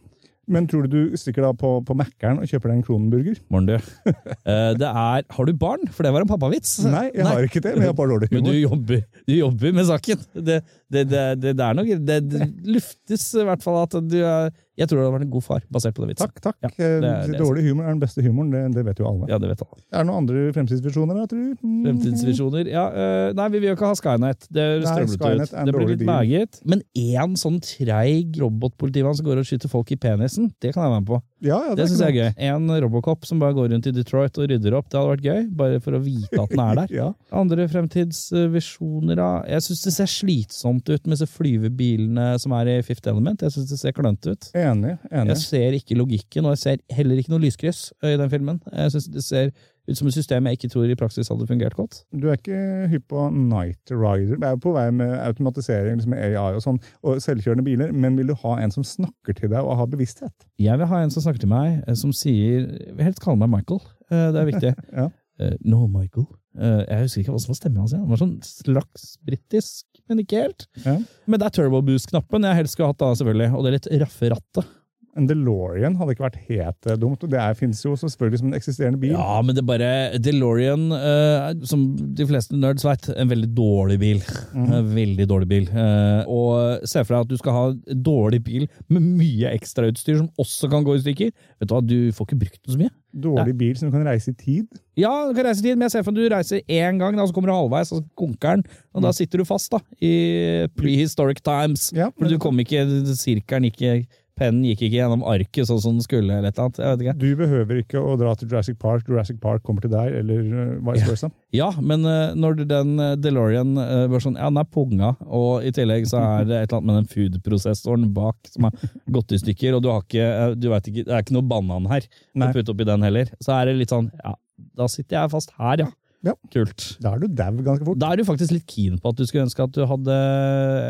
Men tror du du stikker da på, på Mækkern og kjøper deg en Kronenburger? Morgen, du. Eh, Det er Har du barn? For det var en pappavits. Nei, jeg har ikke det, men jeg har bare dårlig Men du jobber, du jobber med saken. Det, det, det, det, det er noe det, luftes i hvert fall at du er Jeg tror du hadde vært en god far, basert på den vitsen. Takk, takk. Ja, dårlig humor er den beste humoren, det, det vet jo alle. Ja, det vet alle. Er det noen andre fremtidsvisjoner, da, tror du? Mm. Fremtidsvisjoner. Ja, øh, nei, vi vil jo ikke ha Skynet. Det Skynet ut. Det blir litt meget. Men én sånn treig robotpolitimann som går og skyter folk i penisen, det kan jeg være med på. Ja, ja, Det det syns jeg er gøy. En Robocop som bare går rundt i Detroit og rydder opp, det hadde vært gøy. Bare for å vite at den er der. Ja. Andre fremtidsvisjoner, da? Jeg syns det ser slitsomt ut med disse flyvebilene som er i Fifth Element. Jeg syns det ser klønt ut. Enig. enig. Jeg ser ikke logikken, og jeg ser heller ikke noe lyskryss i den filmen. Jeg synes Det ser ut som et system jeg ikke tror i praksis hadde fungert godt. Du er ikke hypp på Night Rider. Det er på vei med automatisering, liksom AI og sånn, og selvkjørende biler, men vil du ha en som snakker til deg og har bevissthet? Jeg vil ha en som snakker til meg, som sier Helt kalle meg Michael. Det er viktig. Ja. No, Michael. Eh, Jeg husker ikke hva som var stemmen hans. Han var sånn slags britisk, men ikke helt. Ja. Men det er turbo boost-knappen jeg helst skulle hatt da, selvfølgelig. Og det er litt raffe rattet. En DeLorean hadde ikke vært helt eh, dumt. og Det finnes jo selvfølgelig som en eksisterende bil. Ja, men det er bare DeLorean, uh, som de fleste nerds vet, en veldig dårlig bil. En veldig dårlig bil. Uh, og se for deg at du skal ha en dårlig bil med mye ekstrautstyr som også kan gå i stykker. Vet du hva, du får ikke brukt den så mye. Dårlig bil som du kan reise i tid. Ja, du kan reise i tid, men jeg ser for meg at du reiser én gang, da, så kommer du halvveis, og så konker den. Og da sitter du fast da, i prehistoric times. Ja, men- du kom ikke, sirkelen ikke pennen gikk ikke gjennom arket sånn som den skulle, eller et eller annet. Jeg vet ikke. Du behøver ikke å dra til Jurassic Park, Jurassic Park kommer til deg, eller uh, vice versa. Ja, men eh, når den eh, DeLorean uh, var sånn, ja, den er punga, og i tillegg så er det et eller annet med den food-prosessoren bak som har gått i stykker, og du har ikke, du vet ikke, det er ikke noe banan her å putte oppi den heller. Så er det litt sånn, ja, da sitter jeg fast her, ja. Ja. Kult. Da er du dau ganske fort. Da er du faktisk litt keen på at du skulle ønske at du hadde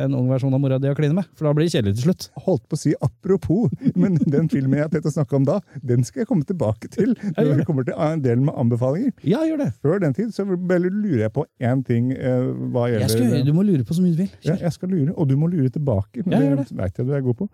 en ung versjon av mora di å kline med, for da blir det kjedelig til slutt. Holdt på å si apropos, men den filmen jeg har tenkt å snakke om da, den skal jeg komme tilbake til når det. vi kommer til en del med anbefalinger. Ja, gjør det. Før den tid så lurer jeg på én ting eh, hva Jeg gjelder skulle, du må lure på så mye du vil. ja, Jeg skal lure, og du må lure tilbake. Ja, gjør det vet jeg du er god på.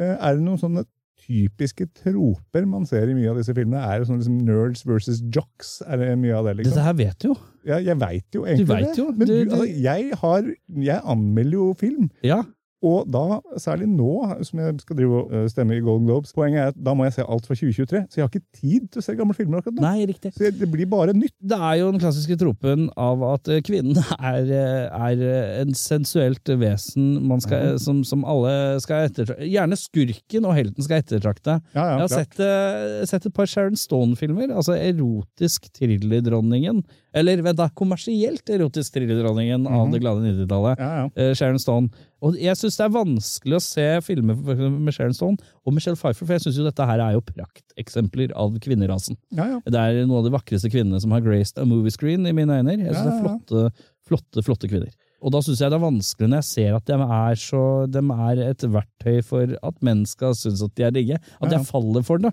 Eh, er det noen sånne typiske troper man ser i mye av disse filmene? Er det sånn liksom nerds versus jocks? Er det mye av det, liksom? Dette her vet du jo. Ja, jeg veit jo egentlig vet det. jo. Men du, du- altså, jeg, har, jeg anmelder jo film. Ja, Og da, særlig nå som jeg skal drive og øh, stemme i Golden Globes, poenget er at da må jeg se alt fra 2023. Så jeg har ikke tid til å se gamle filmer akkurat nå. nei, riktig. Så det blir bare nytt. Det er jo den klassiske tropen av at eh, kvinnen er, eh, er eh, en sensuelt vesen man skal, som, som alle skal ettertrakte. Gjerne skurken og helten skal ettertrakte. Ja, ja, Jeg har sett, eh, sett et par Sharon Stone-filmer, altså erotisk thrillerdronningen. Eller vent da, kommersielt erotisk thrillerdronningen av det glade 90-tallet. Ja, eh, Sharon Stone. Og jeg syns det er vanskelig å se filmer med Sharon Stone og Michelle Pfeiffer, for jeg syns jo dette her er jo prakteksempler av kvinnerasen. ja, ja. Det er noen av de vakreste kvinnene som har graced a movie screen, i mine øyne. Jeg synes det er flotte, flotte, flotte kvinner. Og da syns jeg det er vanskelig når jeg ser at de er, så, de er et verktøy for at menn skal synes at de er digge. At jeg faller for det,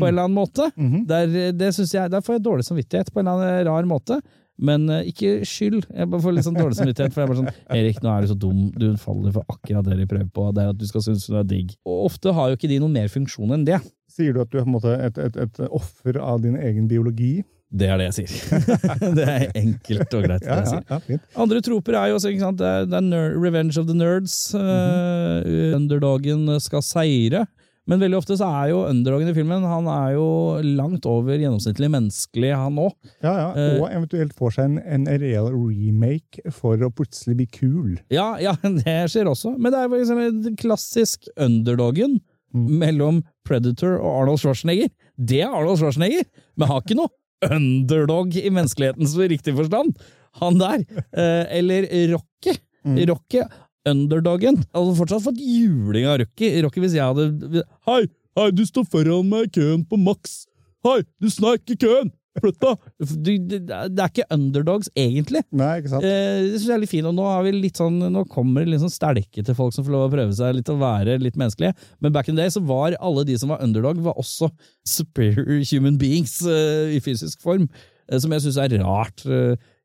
på en eller annen måte. Mhm. Der, det synes jeg, der får jeg dårlig samvittighet på en eller annen rar måte. Men uh, ikke skyld. Jeg bare får litt sånn dårlig samvittighet. For jeg er bare sånn Erik, nå er du så dum. Du faller for akkurat det de prøver på. Det er at du skal synes du er digg. Og ofte har jo ikke de noen mer funksjon enn det. Sier du at du er på en måte et, et, et offer av din egen biologi? Det er det jeg sier. det er enkelt og greit. Ja, ja, ja. Andre troper er jo også, ikke sant, det er, det er Revenge of the Nerds. eh, underdogen skal seire. Men veldig ofte så er jo underdogen i filmen Han er jo langt over gjennomsnittlig menneskelig, han òg. Ja, ja. Eh. Og eventuelt får seg en, en real remake for å plutselig bli kul. Ja, ja, det skjer også. Men det er eksempel klassisk underdogen Mm. mellom Predator og Arnold Schwarzenegger. Det er Arnold Schwarzenegger, men har ikke noe underdog i menneskelighetens riktige forstand. Han der. Eh, eller Rocky. Mm. Rocky, underdogen. Hadde fortsatt fått juling av Rocky. Rocky hvis jeg hadde Hei, hei, du står foran meg i køen på maks. Hei, du sneik i køen! Flytt deg! Det, det er ikke underdogs, egentlig. Nei, ikke sant? Eh, det synes jeg er litt fint, og nå, har vi litt sånn, nå kommer det litt sånn stelke til folk som får lov å prøve seg litt å være litt menneskelige. Men back in the day så var alle de som var underdog, var også superior human beings eh, i fysisk form. eh, som jeg syns er rart.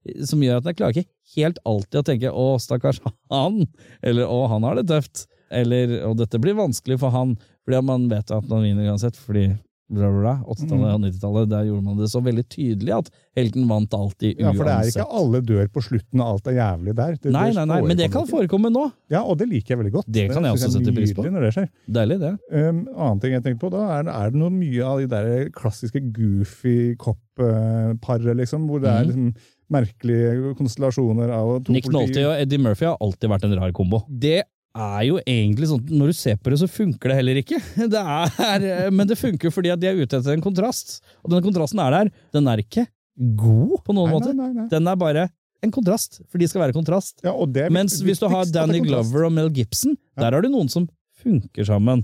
Eh, som gjør at jeg klarer ikke helt alltid å tenke 'å, stakkars han', eller 'å, han har det tøft', eller 'å, dette blir vanskelig for han', fordi man vet at man vinner uansett, fordi bla, bla, bla. 80-tallet og 90-tallet, der gjorde man det så veldig tydelig at helten vant alltid uansett. Ja, for det er ikke alle dør på slutten, og alt er jævlig der. Det, Nei, nei, nei, men det kan forekomme nå. Ja, og det liker jeg veldig godt. Det kan jeg også sette pris på. Når det skjer. Deilig, det. Um, annen ting jeg tenkte på, da, er, er det noe mye av de der klassiske goofy cop-paret, liksom, hvor det er Mhm. liksom merkelige konstellasjoner av to Nick Nolte og Eddie Murphy har alltid vært en rar kombo. Det er jo egentlig sånn, Når du ser på det, så funker det heller ikke. Det er, men det funker fordi at de er ute etter en kontrast. Og denne kontrasten er der. Den er ikke god på noen Nei, måte. nei, nei, nei. Den er bare en kontrast, for de skal være kontrast. Ja, og det Mens hvis du har Danny er. Glover og Mel Gibson, der har du noen som funker sammen.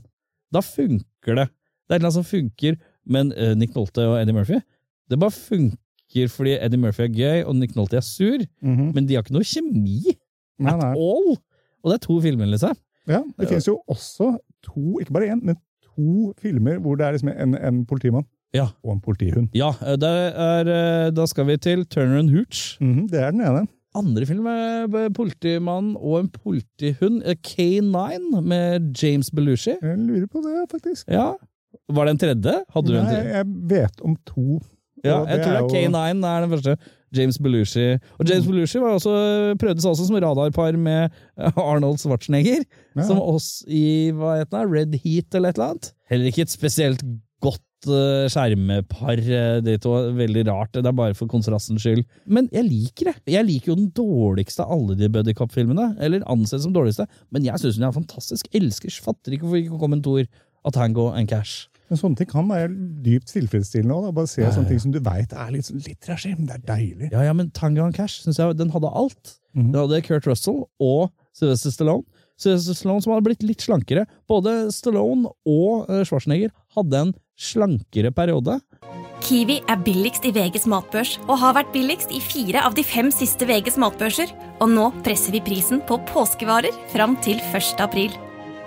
Da funker det. Det er noe som funker, men uh, Nick Nolte og Eddie Murphy, det bare funker fordi Eddie Murphy er gøy, og Nick Nolte er sur, Mhm. men de har ikke noe kjemi Nei, at all. Og det er to filmer, liksom. Ja, det finnes jo også to, ikke bare én, men to filmer hvor det er liksom en, en politimann Ja. og en politihund. Ja, eh, det er, eh, da skal vi til Turner and Hooch. Mhm, det er den ene. Andre film er politimann og en politihund. eh, K9 med James Belushi. Jeg lurer på det, faktisk. Ja. Var det en tredje? Hadde du en Nei, tredje? jeg vet om to. Ja, jeg tror det er jo- K9 er den første. James Belushi. Og James Belushi var også, prøvdes også som radarpar med eh, Arnold Schwarzenegger. Ja. Som oss i hva heter det, Red Heat eller et eller annet. Heller ikke et spesielt godt eh, skjermepar, eh, de to. Veldig rart. Det er bare for kontrastens skyld. Men jeg liker det. Jeg liker jo den dårligste av alle de Buddy Cop-filmene. Eller anses som dårligste. Men jeg syns den er fantastisk. Elsker, fatter ikke hvorfor ikke kom en toer. av Tango and Cash. Men sånne ting kan være dypt tilfredsstillende òg. Bare se sånne ting som du veit er litt, sånn- litt trashy, men det er deilig. Ja, ja, men Tangan and Cash synes jeg, den hadde alt. Mhm. Den hadde Kurt Russell og Sylvester Stallone. Sylvester Stallone som hadde blitt litt slankere. Både Stallone og eh, Schwarzenegger hadde en slankere periode. Kiwi er billigst i VGs matbørs og har vært billigst i fire av de fem siste VGs matbørser. Og nå presser vi prisen på påskevarer fram til 1. april.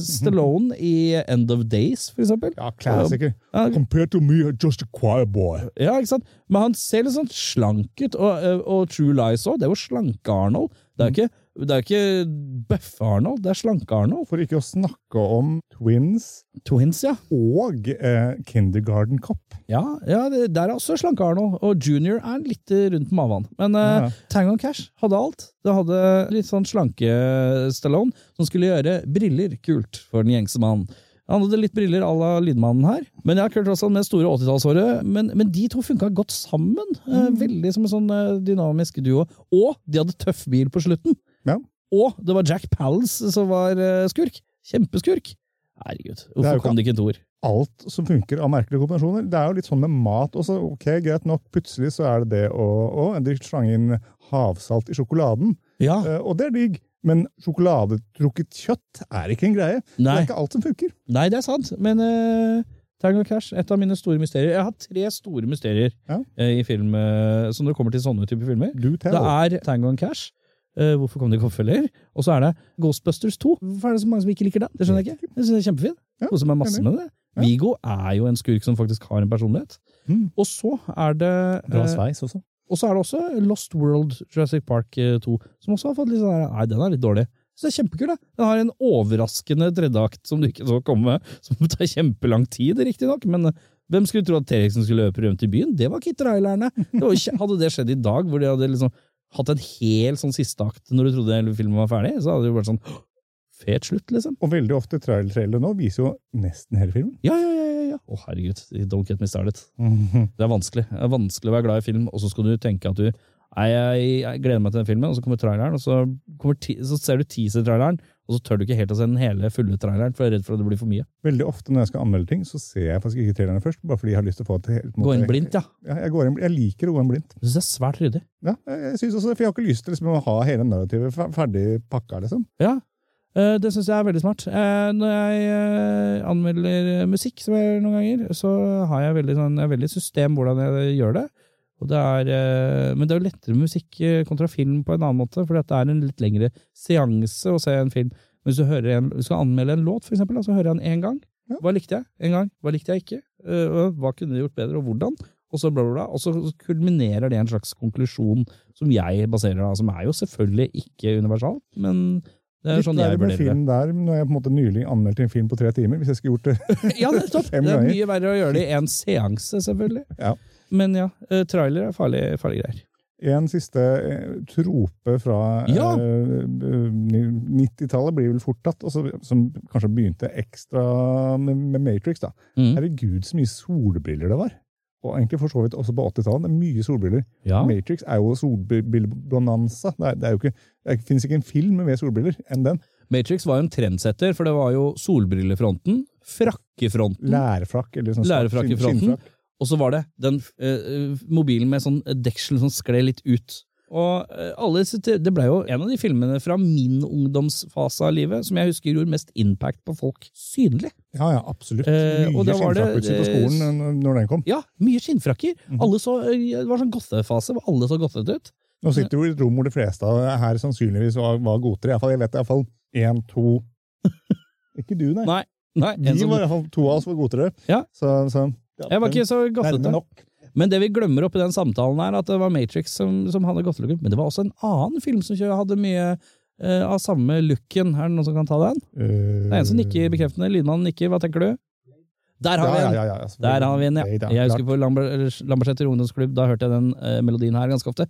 Stallone i End of Days, for eksempel. Ja, klassiker. Ja, Compared to me, just a choir boy. Ja, ikke sant? Men han ser litt sånn slank ut, og, og True Lies òg. Det er jo slanke Arnold. Det er jo ikke, det er jo ikke bøffe Arnold, det er slanke Arnold. For ikke å snakke om Twins Twins, ja. og eh, Kindergarten Cop. Ja, ja det, der er også slanke Arnold, og Junior er litt rundt maven. Men Ja. uh, Tango Cash hadde alt. Det hadde litt sånn slanke Stallone, som skulle gjøre briller kult for den gjengse mannen. Han hadde litt briller à la Lydmannen her. Men jeg har Kurt Russell med store 80-tallshåret. Men, men de to funka godt sammen. Mm. veldig som en sånn eh, dynamisk duo. Og de hadde tøff bil på slutten. Ja. Og det var Jack Palance som var eh, skurk. Kjempeskurk. Herregud, Det er hvorfor ikke- kom det ikke en toer? Alt som funker av merkelige kombinasjoner. Det er jo litt sånn med mat også. Ok, Greit nok, plutselig så er det det å, å De slang inn havsalt i sjokoladen, Ja, eh, og det er digg. Men sjokoladetrukket kjøtt er ikke en greie. Det er ikke alt som funker. Nei, det er sant, men uh, Tango Cash, et av mine store mysterier. Jeg har tre store mysterier Ja. uh, i film, uh, som det kommer til sånne typer filmer. Det er Tango Cash. Eh, hvorfor kom det ikke oppfølger? Og så er det Ghostbusters 2. Hvorfor er det så mange som ikke liker den? Det skjønner jeg ikke. Jeg synes det er kjempefin. Ja, Koser meg masse med det. Ja. Vigo er jo en skurk som faktisk har en personlighet. Mm. Og så er det Bra eh, sveis også. og så er det også Lost World Jurassic Park eh, 2, som også har fått litt sånn der, Nei, den er litt dårlig. Så det er kjempekul, da. Den har en overraskende tredjeakt som du ikke så komme, som tar kjempelang tid, riktignok, men eh, hvem skulle tro at T-rexen skulle løpe rundt i byen? Det var ikke trailerne. Det var hadde det skjedd i dag, hvor de hadde liksom hatt en hel sånn siste akt når du trodde hele filmen var ferdig, så hadde det jo vært sånn «Åh, Fet slutt, liksom. Og veldig ofte trailer nå viser jo nesten hele filmen. Ja, ja, ja. ja, ja. Å, herregud. Don't get me started. Det er vanskelig. Det er vanskelig å være glad i film, og så skal du tenke at du Nei, jeg, jeg gleder meg til den filmen, og så kommer traileren, og så, kommer ti, så ser du teaser-traileren, og så tør du ikke helt å se den hele fulle traileren, for jeg er redd for at det blir for mye. Veldig ofte når jeg skal anmelde ting, så ser jeg faktisk ikke trailerne først, bare fordi jeg har lyst til å få det helt Gå inn blindt, ja. Ja, jeg, går inn, jeg liker å gå inn blindt. Du synes det er svært ryddig. Ja, jeg, synes også, for jeg har ikke lyst til liksom, å ha hele narrativet fer- ferdig pakka, liksom. Ja, eh, det syns jeg er veldig smart. Eh, Når jeg eh, anmelder musikk, som jeg gjør noen ganger, så har jeg veldig, sånn, jeg veldig system hvordan jeg gjør det. Det er, eh, men det er jo lettere musikk eh, kontra film på en annen måte, for det er en litt lengre seanse å se en film. Men hvis du, en, hvis du skal anmelde en låt, for eksempel, så hører jeg den én gang. Hva likte jeg? En gang. Hva likte jeg ikke? Eh, Hva kunne de gjort bedre, og hvordan? Og så, bla, bla, bla. og så kulminerer det i en slags konklusjon som jeg baserer da, som er jo selvfølgelig ikke universal, men det er sånn jeg vurderer det. film der, når jeg på en måte nylig anmeldte en film på tre timer. Hvis jeg skulle gjort det Ja, det er, det er mye verre å gjøre det i en seanse, selvfølgelig. Ja. Men ja, eh, trailer er farlige farlig greier. En siste eh, trope fra Ja. eh, 90-tallet blir vel fort tatt, som kanskje begynte ekstra med, Matrix. da. Mm. Herregud, så mye solbriller det var. Og egentlig for så vidt også på 80-tallet. Det er mye solbriller. Ja. Matrix er jo solbrillebonanza. Det, det, ikke, det finnes ikke en film med solbriller enn den. Matrix var jo en trendsetter, for det var jo solbrillefronten, frakkefronten, Lærfrakk eller sånn Lærfrakk i fronten. Og så var det den eh, mobilen med sånn deksel som skled litt ut. Og eh, alle Det ble jo en av de filmene fra min ungdomsfase av livet som jeg husker gjorde mest impact på folk synlig. Ja, ja, absolutt. Eh, mye var det, på eh, skolen når den kom. Ja, mye skinnfrakker. Mhm. Alle så, eh, det var sånn gothefase hvor alle så gothete ut. Nå sitter vi i et rom hvor de fleste av her sannsynligvis var, var gotere. I hvert fall, jeg vet iallfall én, to Ikke du, nei. Nei, nei Vi var fall to av oss var gotere. Ja. Så, så jeg var ikke så gassete. Men det vi glemmer oppi den samtalen er at det var Matrix som, som hadde godtelooken. Men det var også en annen film som hadde mye uh, av samme looken. Er det noen som kan ta den? Det er en som nikker bekreftende. Lydmannen nikker. Hva tenker du? Der har vi Ja, en! ja, ja, Der har vi en, ja. Jeg husker på Lambertseter ungdomsklubb, da hørte jeg den uh, melodien her ganske ofte.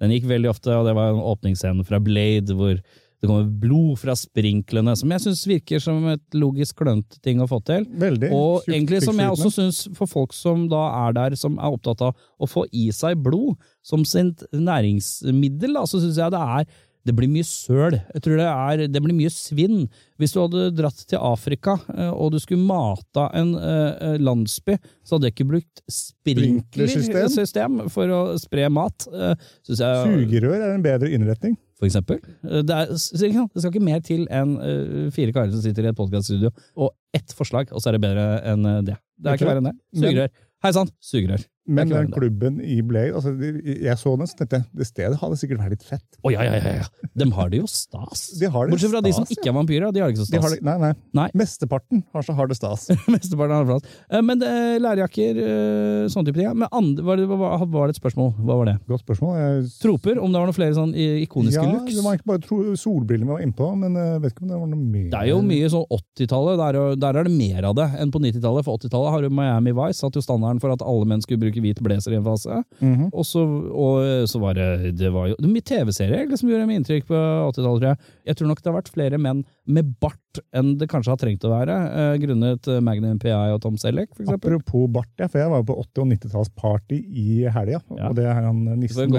Den gikk veldig ofte, og det var en åpningsscene fra Blade hvor det kommer blod fra sprinklene, som jeg syns virker som et logisk klønete ting å få til. Veldig. Og egentlig som jeg også syns for folk som da er der, som er opptatt av å få i seg blod som sitt næringsmiddel, da, så syns jeg det er det blir mye søl. Jeg tror det, er, det blir mye svinn. Hvis du hadde dratt til Afrika eh, og du skulle mata en eh, landsby, så hadde jeg ikke brukt Sprinklersystem? for å spre mat. Uh, Sugerør er en bedre innretning. for eksempel. Eh, Det, er, det skal ikke mer til enn eh, fire karer som sitter i et podkaststudio, og ett forslag, og så er det bedre enn eh, det. Det er ikke verre enn det. Sugerør. Hei sann, sugerør. Men den klubben i Blade altså, Jeg så den, så tenkte jeg det stedet hadde sikkert vært litt fett. Oh, ja, ja, ja, ja. De har det jo stas. De har det Bortsett fra de som ikke er vampyrer, de har det ikke så De har stas. det, nei, nei. Nei. Mesteparten har så har det stas. Mesteparten har det plass. Eh, Men det, lærjakker, eh, sånne type ting. ja. Men andre, var, det, var, det et spørsmål? Hva var det? Godt spørsmål. Jeg, Troper? Om det var noen flere sånn ikoniske ja, looks? det var ikke bare solbrillene vi var innpå, men jeg vet ikke om det var noe mer. Det er jo mye sånn 80-tallet, der, er der er det mer av det enn på 90-tallet. For 80-tallet har jo Miami Vice satt jo standarden for at alle menn skulle bruke hvit blazer i en fase. Mhm. Og så, og så var det, det var jo mye TV-serier liksom, som gjorde meg inntrykk på 80-tallet, tror jeg. Jeg tror nok det har vært flere menn med bart enn det kanskje har trengt å være, eh, grunnet eh, Magnum PI og Tom Selleck, for eksempel. Apropos bart, ja, for jeg var jo på 80- og 90-tallsparty i helga. Ja. Og det er han nissen,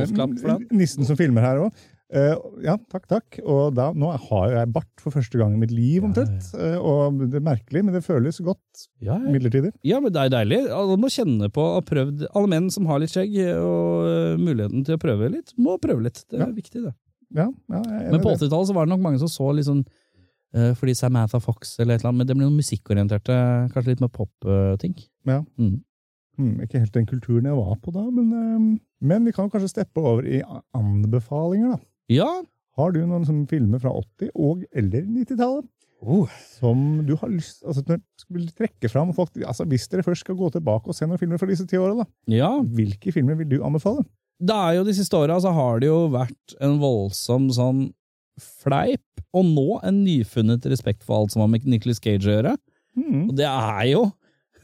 nissen som filmer her òg. Ja, takk, takk. Og da, nå har jeg bart for første gang i mitt liv, omtrent. Eh, og det er merkelig, men det føles godt Ja, ja. midlertidig. Ja, men det er deilig. Alle må kjenne på og prøvd Alle menn som har litt skjegg og øh, muligheten til å prøve litt, må prøve litt. Det er Ja. viktig, det. Ja, ja, Men på 80-tallet var det nok mange som så litt sånn uh, fordi Samantha Fox eller et eller annet, men det ble noen musikkorienterte, kanskje litt med pop-ting. Ja. Mm. Hmm, ikke helt den kulturen jeg var på da, men, eh, men vi kan kanskje steppe over i anbefalinger, da. Ja. Har du noen sånne filmer fra 80- og eller 90-tallet Oh. som du har lyst altså, vil trekke fram? Folk, altså, hvis dere først skal gå tilbake og se noen filmer fra disse ti åra, ja. hvilke filmer vil du anbefale? Det er jo De siste åra altså, har det jo vært en voldsom sånn fleip, og nå en nyfunnet respekt for alt som har med Nicholas Cage å gjøre. Mm. Og det er jo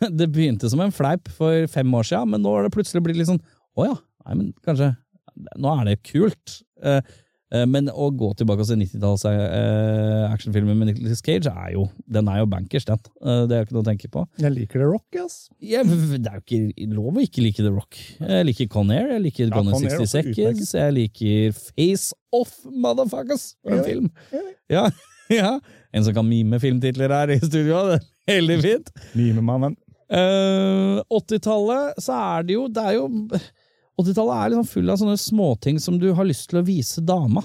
Det begynte som en fleip for fem år siden, men nå har det plutselig blitt litt sånn Å ja, nei, men kanskje Nå er det kult. Eh, men å gå tilbake til 90-talls eh, actionfilmer med Nicolas Cage, er jo, den er jo bankers, den. Eh, det er ikke noe å tenke på. Jeg liker The Rock, ass. Ja, det er jo ikke lov å ikke like The Rock. Jeg liker Con Air, jeg liker Ja, Gone in Con Air er 60 Seconds, jeg liker Face Off, motherfuckers! En film. ja. Ja. En som kan mime filmtitler her i studio, det er veldig fint. Mimemannen. mannen. 80-tallet, så er det jo Det er jo 80-tallet er liksom full av sånne småting som du har lyst til å vise dama.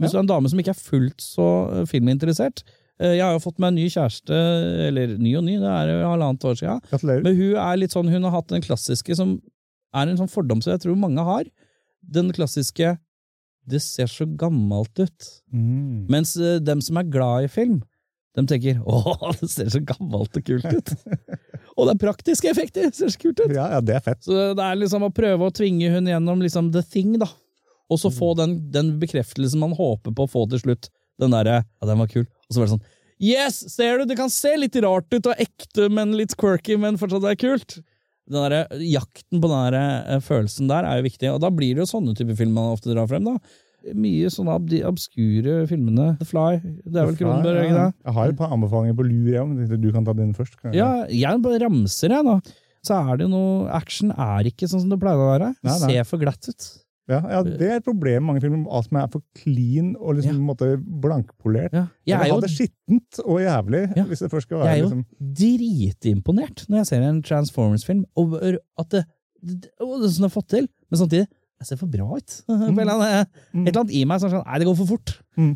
Hvis du er en dame som ikke er fullt så eh, filminteressert. Eh, jeg har jo fått meg en ny kjæreste, eller ny og ny, det er jo halvannet år siden. Gratulerer. Men hun er litt sånn, hun har hatt den klassiske som er en sånn fordom som jeg tror mange har. Den klassiske 'det ser så gammelt ut'. Mm. Mens eh, dem som er glad i film, de tenker 'å, det ser så gammelt og kult ut'. og det er praktiske effekter! Ser så kult ut! Ja, ja, det er fett. Så det er liksom å prøve å tvinge hun gjennom liksom the thing, da. Og så få den, den bekreftelsen man håper på å få til slutt. Den derre 'ja, den var kul'. Og så var det sånn Yes, ser du, det kan se litt rart ut og ekte, men litt quirky, men fortsatt det er kult. Den der, jakten på den der, eh, følelsen der er jo viktig, og da blir det jo sånne typer film man ofte drar frem. da. Mye sånne ab de obskure filmene. The Fly, det er vel Kronenberg, ja. ikke det? Jeg har et par anbefalinger på lur, jeg, du kan ta den først. kan jeg? Ja, jeg bare ramser, jeg, nå. Så er det jo noe Action er ikke sånn som det pleide å være. Nei, nei. ser for glatt ut. Ja, ja, det er et problem med mange filmer. Alt som er for clean og liksom, ja. måte blankpolert. Ja. Jeg er jo det skittent og jævlig, Ja. hvis det først skal Jeg er jo liksom dritimponert når jeg ser en Transformers-film, over at det, det, det, det som det har fått til, men samtidig jeg ser for bra ut. Eller annen- Et eller annet i meg som er sånn Nei, det går for fort. Mm.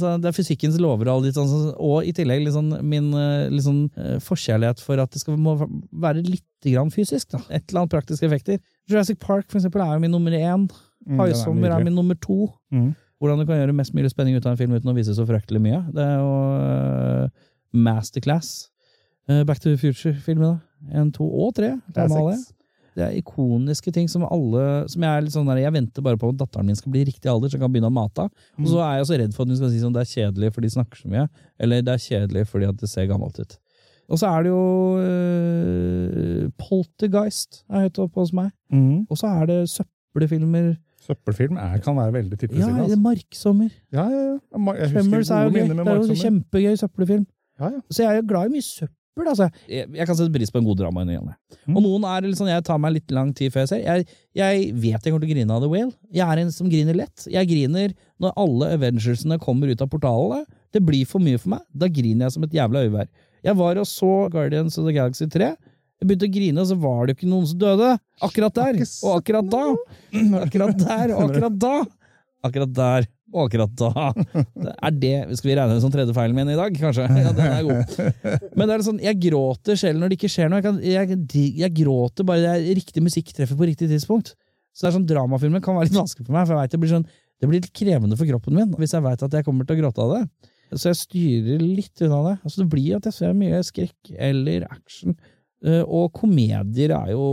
Sånn- Det er fysikkens lover og alle de sånn, sånn- og i tillegg litt sånn, min litt sånn, eh, forkjærlighet for at det skal må være litt grann fysisk. Da. Et eller annet praktiske effekter. Jurassic Park for eksempel, er jo min nummer én. Mm, Haisommer er er min nummer to. Mm. Hvordan du kan gjøre mest mulig spenning ut av en film uten å vise så fryktelig mye. Det er jo uh, masterclass. Uh, Back to the Future-filmene. En, to og tre. Det er seks. Det er ikoniske ting som alle som Jeg er litt sånn der, jeg venter bare på at datteren min skal bli riktig alder, så jeg kan begynne å mate. Og så er jeg så redd for at hun skal si sånn det er kjedelig fordi de snakker så mye, eller det er kjedelig fordi at det ser gammelt ut. Og så er det jo øh, Poltergeist er høyt oppe hos meg. Mm. Og så er det søppelfilmer. Søppelfilm er, kan være veldig Ja, tilfredsstillende. det er Marksommer. altså. Ja, ja, ja. Ma- Jeg Tremors er jo gøy. Det er jo kjempegøy søppelfilm. Ja, ja. Så jeg er jo glad i mye søppel, altså. Jeg, jeg kan sette pris på en god drama. Mm. Og noen er sånn, jeg tar meg litt lang tid før jeg ser. Jeg, jeg vet jeg kommer til å grine av The Whale. Jeg er en som griner lett. Jeg griner når alle Avengersene kommer ut av portalene. Det blir for mye for meg. Da griner jeg som et jævla øyevær. Jeg var og så Guardians of the Galaxy 3. Jeg begynte å grine, og så var det jo ikke noen som døde. Akkurat der, og akkurat da. Akkurat der, og akkurat da. Akkurat der, og akkurat da. Er det, Skal vi regne det som tredje feilen min i dag, kanskje? Ja, den er god. Men det er sånn, jeg gråter selv når det ikke skjer noe. Jeg, kan, jeg, jeg gråter bare er riktig musikk treffer på riktig tidspunkt. Så det er sånn, Dramafilmer kan være litt vanskelig for meg, for jeg vet det blir sånn, det blir litt krevende for kroppen min hvis jeg veit at jeg kommer til å gråte av det. Så jeg styrer litt unna det. Altså, det blir at jeg ser mye skrekk eller action. Eh, Og komedier er jo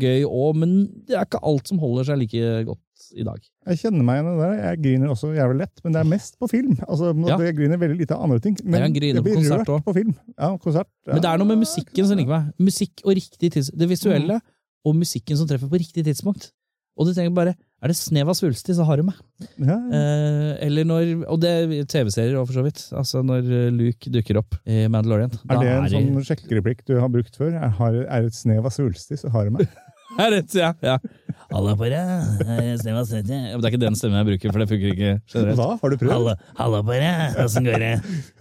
gøy òg, men det er ikke alt som holder seg like godt i dag. Jeg kjenner meg igjen i det der. Jeg griner også jævlig lett, men det er mest på film. Altså, Ja. Jeg griner veldig lite av andre ting. Men Jeg jeg på blir konsert rørt også. på film. Ja, konsert. Ja. Men det er noe med musikken som liker meg. Musikk og riktig tidspunkt. Det visuelle og musikken som treffer på riktig tidspunkt. Og du tenker bare Er det snev av svulstig, så har du meg. Ja, ja. Eh, eller når Og det er TV-serier òg, for så vidt. Altså når eh, Luke dukker opp i Mandalorian. Er det en det- sånn sjekkereplikk du har brukt før? Er, er det et snev av svulstig, så har du meg. Er rett, ja. ja. Halla på deg, av svulstig. Ja, men Det er ikke den stemmen jeg bruker, for det funker ikke generelt. Hva? Har du prøvd? halla på deg, åssen går det?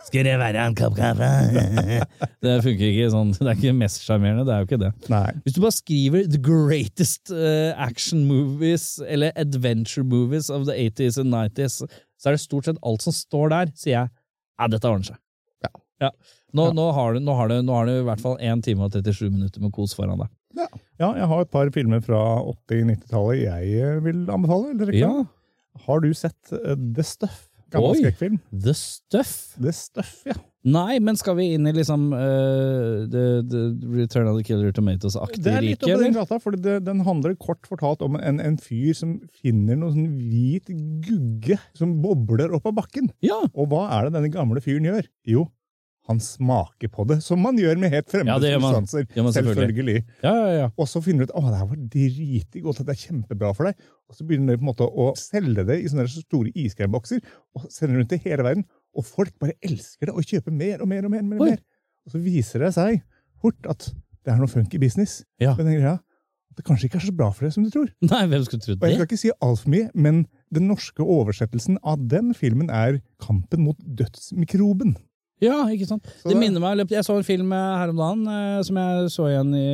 Skulle det være en kopp kaffe? det funker ikke sånn. Det er ikke mest sjarmerende, det er jo ikke det. Nei. Hvis du bare skriver 'the greatest eh, action movies' eller 'adventure movies of the 80s and 90s', så er det stort sett alt som står der, sier jeg ja, dette ordner seg. Ja. Nå, Ja. Nå, har du, nå, har du, nå har du i hvert fall 1 time og 37 minutter med kos foran deg. Ja, jeg har et par filmer fra 80-90-tallet jeg eh, vil anbefale. Eller ikke? Ja, Har du sett eh, The Stuff? Gammel skrekkfilm. The Stuff. The Stuff, ja. Nei, men skal vi inn i liksom uh, the, the Return of the Killer Tomatoes-aktig rike? Det er litt rike, den gata, for det, den handler kort fortalt om en, en fyr som finner noe sånn hvit gugge som bobler opp av bakken. Ja, Og hva er det denne gamle fyren gjør? Jo, han smaker på det, som man gjør med helt fremmede Ja, det substanser. Gjør selvfølgelig. selvfølgelig. ja, ja. ja. Og så finner du ut at det her var dritig godt, det er kjempebra for deg. Og så begynner de på en måte å selge det i sånne store iskrembokser og sender rundt i hele verden. Og folk bare elsker det og kjøper mer og mer og mer. og mer. Og så viser det seg fort at det er noe funky business Ja. med den greia. At det kanskje ikke er så bra for deg som du tror. Nei, hvem skulle trodd Og jeg skal ikke si altfor mye, men den norske oversettelsen av den filmen er 'Kampen mot dødsmikroben'. Ja, ikke sant? Så Det minner meg, Jeg så en film eh, her om dagen eh, som jeg så igjen i,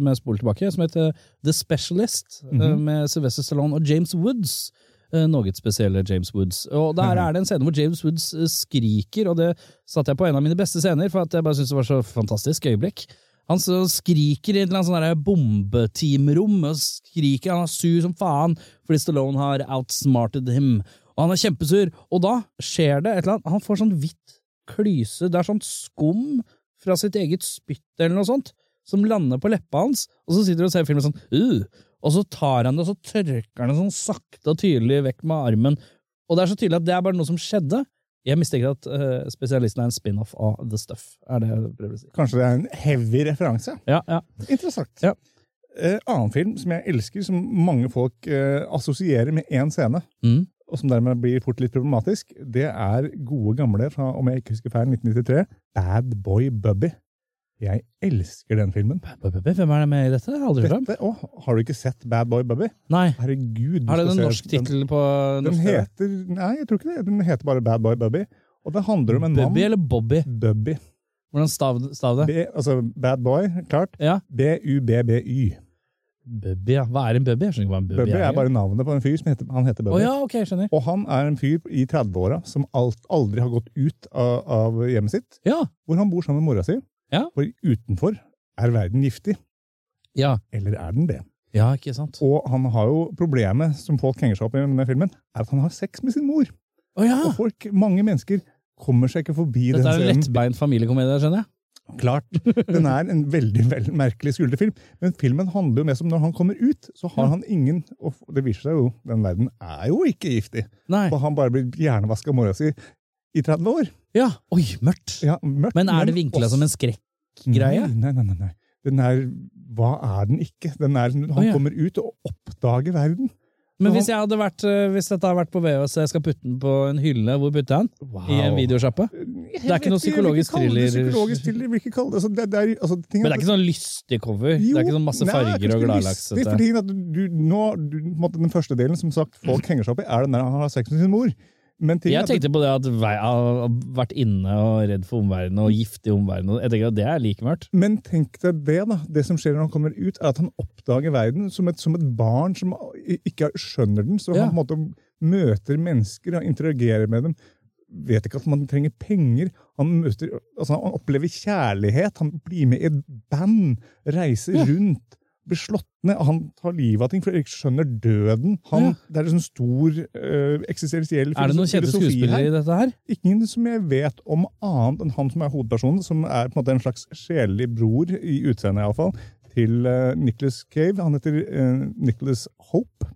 med spol tilbake, som heter The Specialist, mm -hmm. med Sylvester Stallone og James Woods. Noe spesielle James Woods. Og Der er det en scene hvor James Woods skriker, og det satte jeg på en av mine beste scener, for at jeg bare syntes det var så fantastisk øyeblikk. Han skriker i et eller annet sånn bombeteamrom, og skriker, han er sur som faen fordi Stallone har outsmarted him. Og han er kjempesur, og da skjer det et eller annet, han får sånn hvitt klyse, det er sånn skum fra sitt eget spytt eller noe sånt, som lander på leppa hans, og så sitter du og ser filmen sånn, uh, og så tar han det, og så tørker han det sånn sakte og tydelig vekk med armen, og det er så tydelig at det er bare noe som skjedde. Jeg mistenker at uh, spesialisten er en spin-off av The Stuff, er det jeg prøver å si. Kanskje det er en heavy referanse? Ja, ja. Interessant. Ja. Uh, annen film som jeg elsker, som mange folk uh, assosierer med én scene, Mm. Og som dermed blir fort litt problematisk, det er gode gamle fra, om jeg ikke husker feil, 1993, Bad Boy Bubby. Jeg elsker den filmen. Bad Boy Hvem er det med i dette? Aldri. Dette, å, har du ikke sett Bad Boy Bubby? Nei. Herregud. Har det skal en norsk tittel på Den heter Nei, jeg tror ikke det. Den heter bare Bad Boy Bubby. Og det handler om en Bubby mann eller Bobby? Bubby. Hvordan stav, stav det? B, altså Bad Boy, klart. Ja. B-U-B-B-Y. Bubby, ja. Hva er en Bubby? Jeg skjønner ikke hva en Bubby, Bubby er bare navnet på en fyr som heter, han heter Å Oh, ja, ok, jeg skjønner. Og han er en fyr i 30-åra som alt, aldri har gått ut av, av hjemmet sitt, Ja. hvor han bor sammen med mora si. Ja. For utenfor er verden giftig. Ja. Eller er den det? ja, ikke sant. Og han har jo problemet som folk henger seg opp i med filmen, er at han har sex med sin mor. Å ja! Og folk, mange mennesker kommer seg ikke forbi Dette den er en lettbeint familiekomedie, skjønner jeg. Klart. Den er en veldig, veldig merkelig skulderfilm. Men filmen handler jo mest om når han kommer ut, så har han ingen Og det viser seg jo, den verden er jo ikke giftig. Nei. Og han bare blir hjernevaska av mora si i 30 år. Ja, oi, mørkt. Ja, mørkt, Men er det vinkla som en skrekkgreie? Nei, nei, nei, nei. Den er Hva er den ikke? Den er, han oh, ja. kommer ut og oppdager verden. Men hvis, jeg hadde vært, eh, hvis dette har vært på VHS, jeg skal putte den på en hylle, hvor putter jeg den? I en videosjappe? Det er ikke noe psykologisk thriller- Psykologisk thriller, vil ikke kalle det. Altså, det, det er, altså, Men det er ikke sånn lystig cover? det er ikke sånn masse farger nei, og gladlaksete? lystig, for tingen at du, nå, du, på en måte, Den første delen som sagt, folk henger seg opp i, er den der han har sex med sin mor. Jeg tenkte på det at jeg har vært inne og redd for omverdenen og giftig omverden. Jeg tenker at det er like mørkt. Men tenk deg det, da. Det som skjer når han kommer ut, er at han oppdager verden som et, som et barn som ikke skjønner den. Så Ja. han på en måte møter mennesker og interagerer med dem. Vet ikke at man trenger penger. Han, møter, altså han opplever kjærlighet. Han blir med i et band. Reiser Ja. rundt. Blir slått ned. Han tar livet av ting, for Erik skjønner døden. Han, Ja. Det er en sånn stor uh, eksistensiell Er det noen kjente skuespillere i dette her? Ingen som jeg vet om annet enn han som er hovedpersonen, som er på en måte en slags sjelelig bror, i utseendet iallfall, til uh, Nicholas Cave. Han heter uh, Nicholas Hope,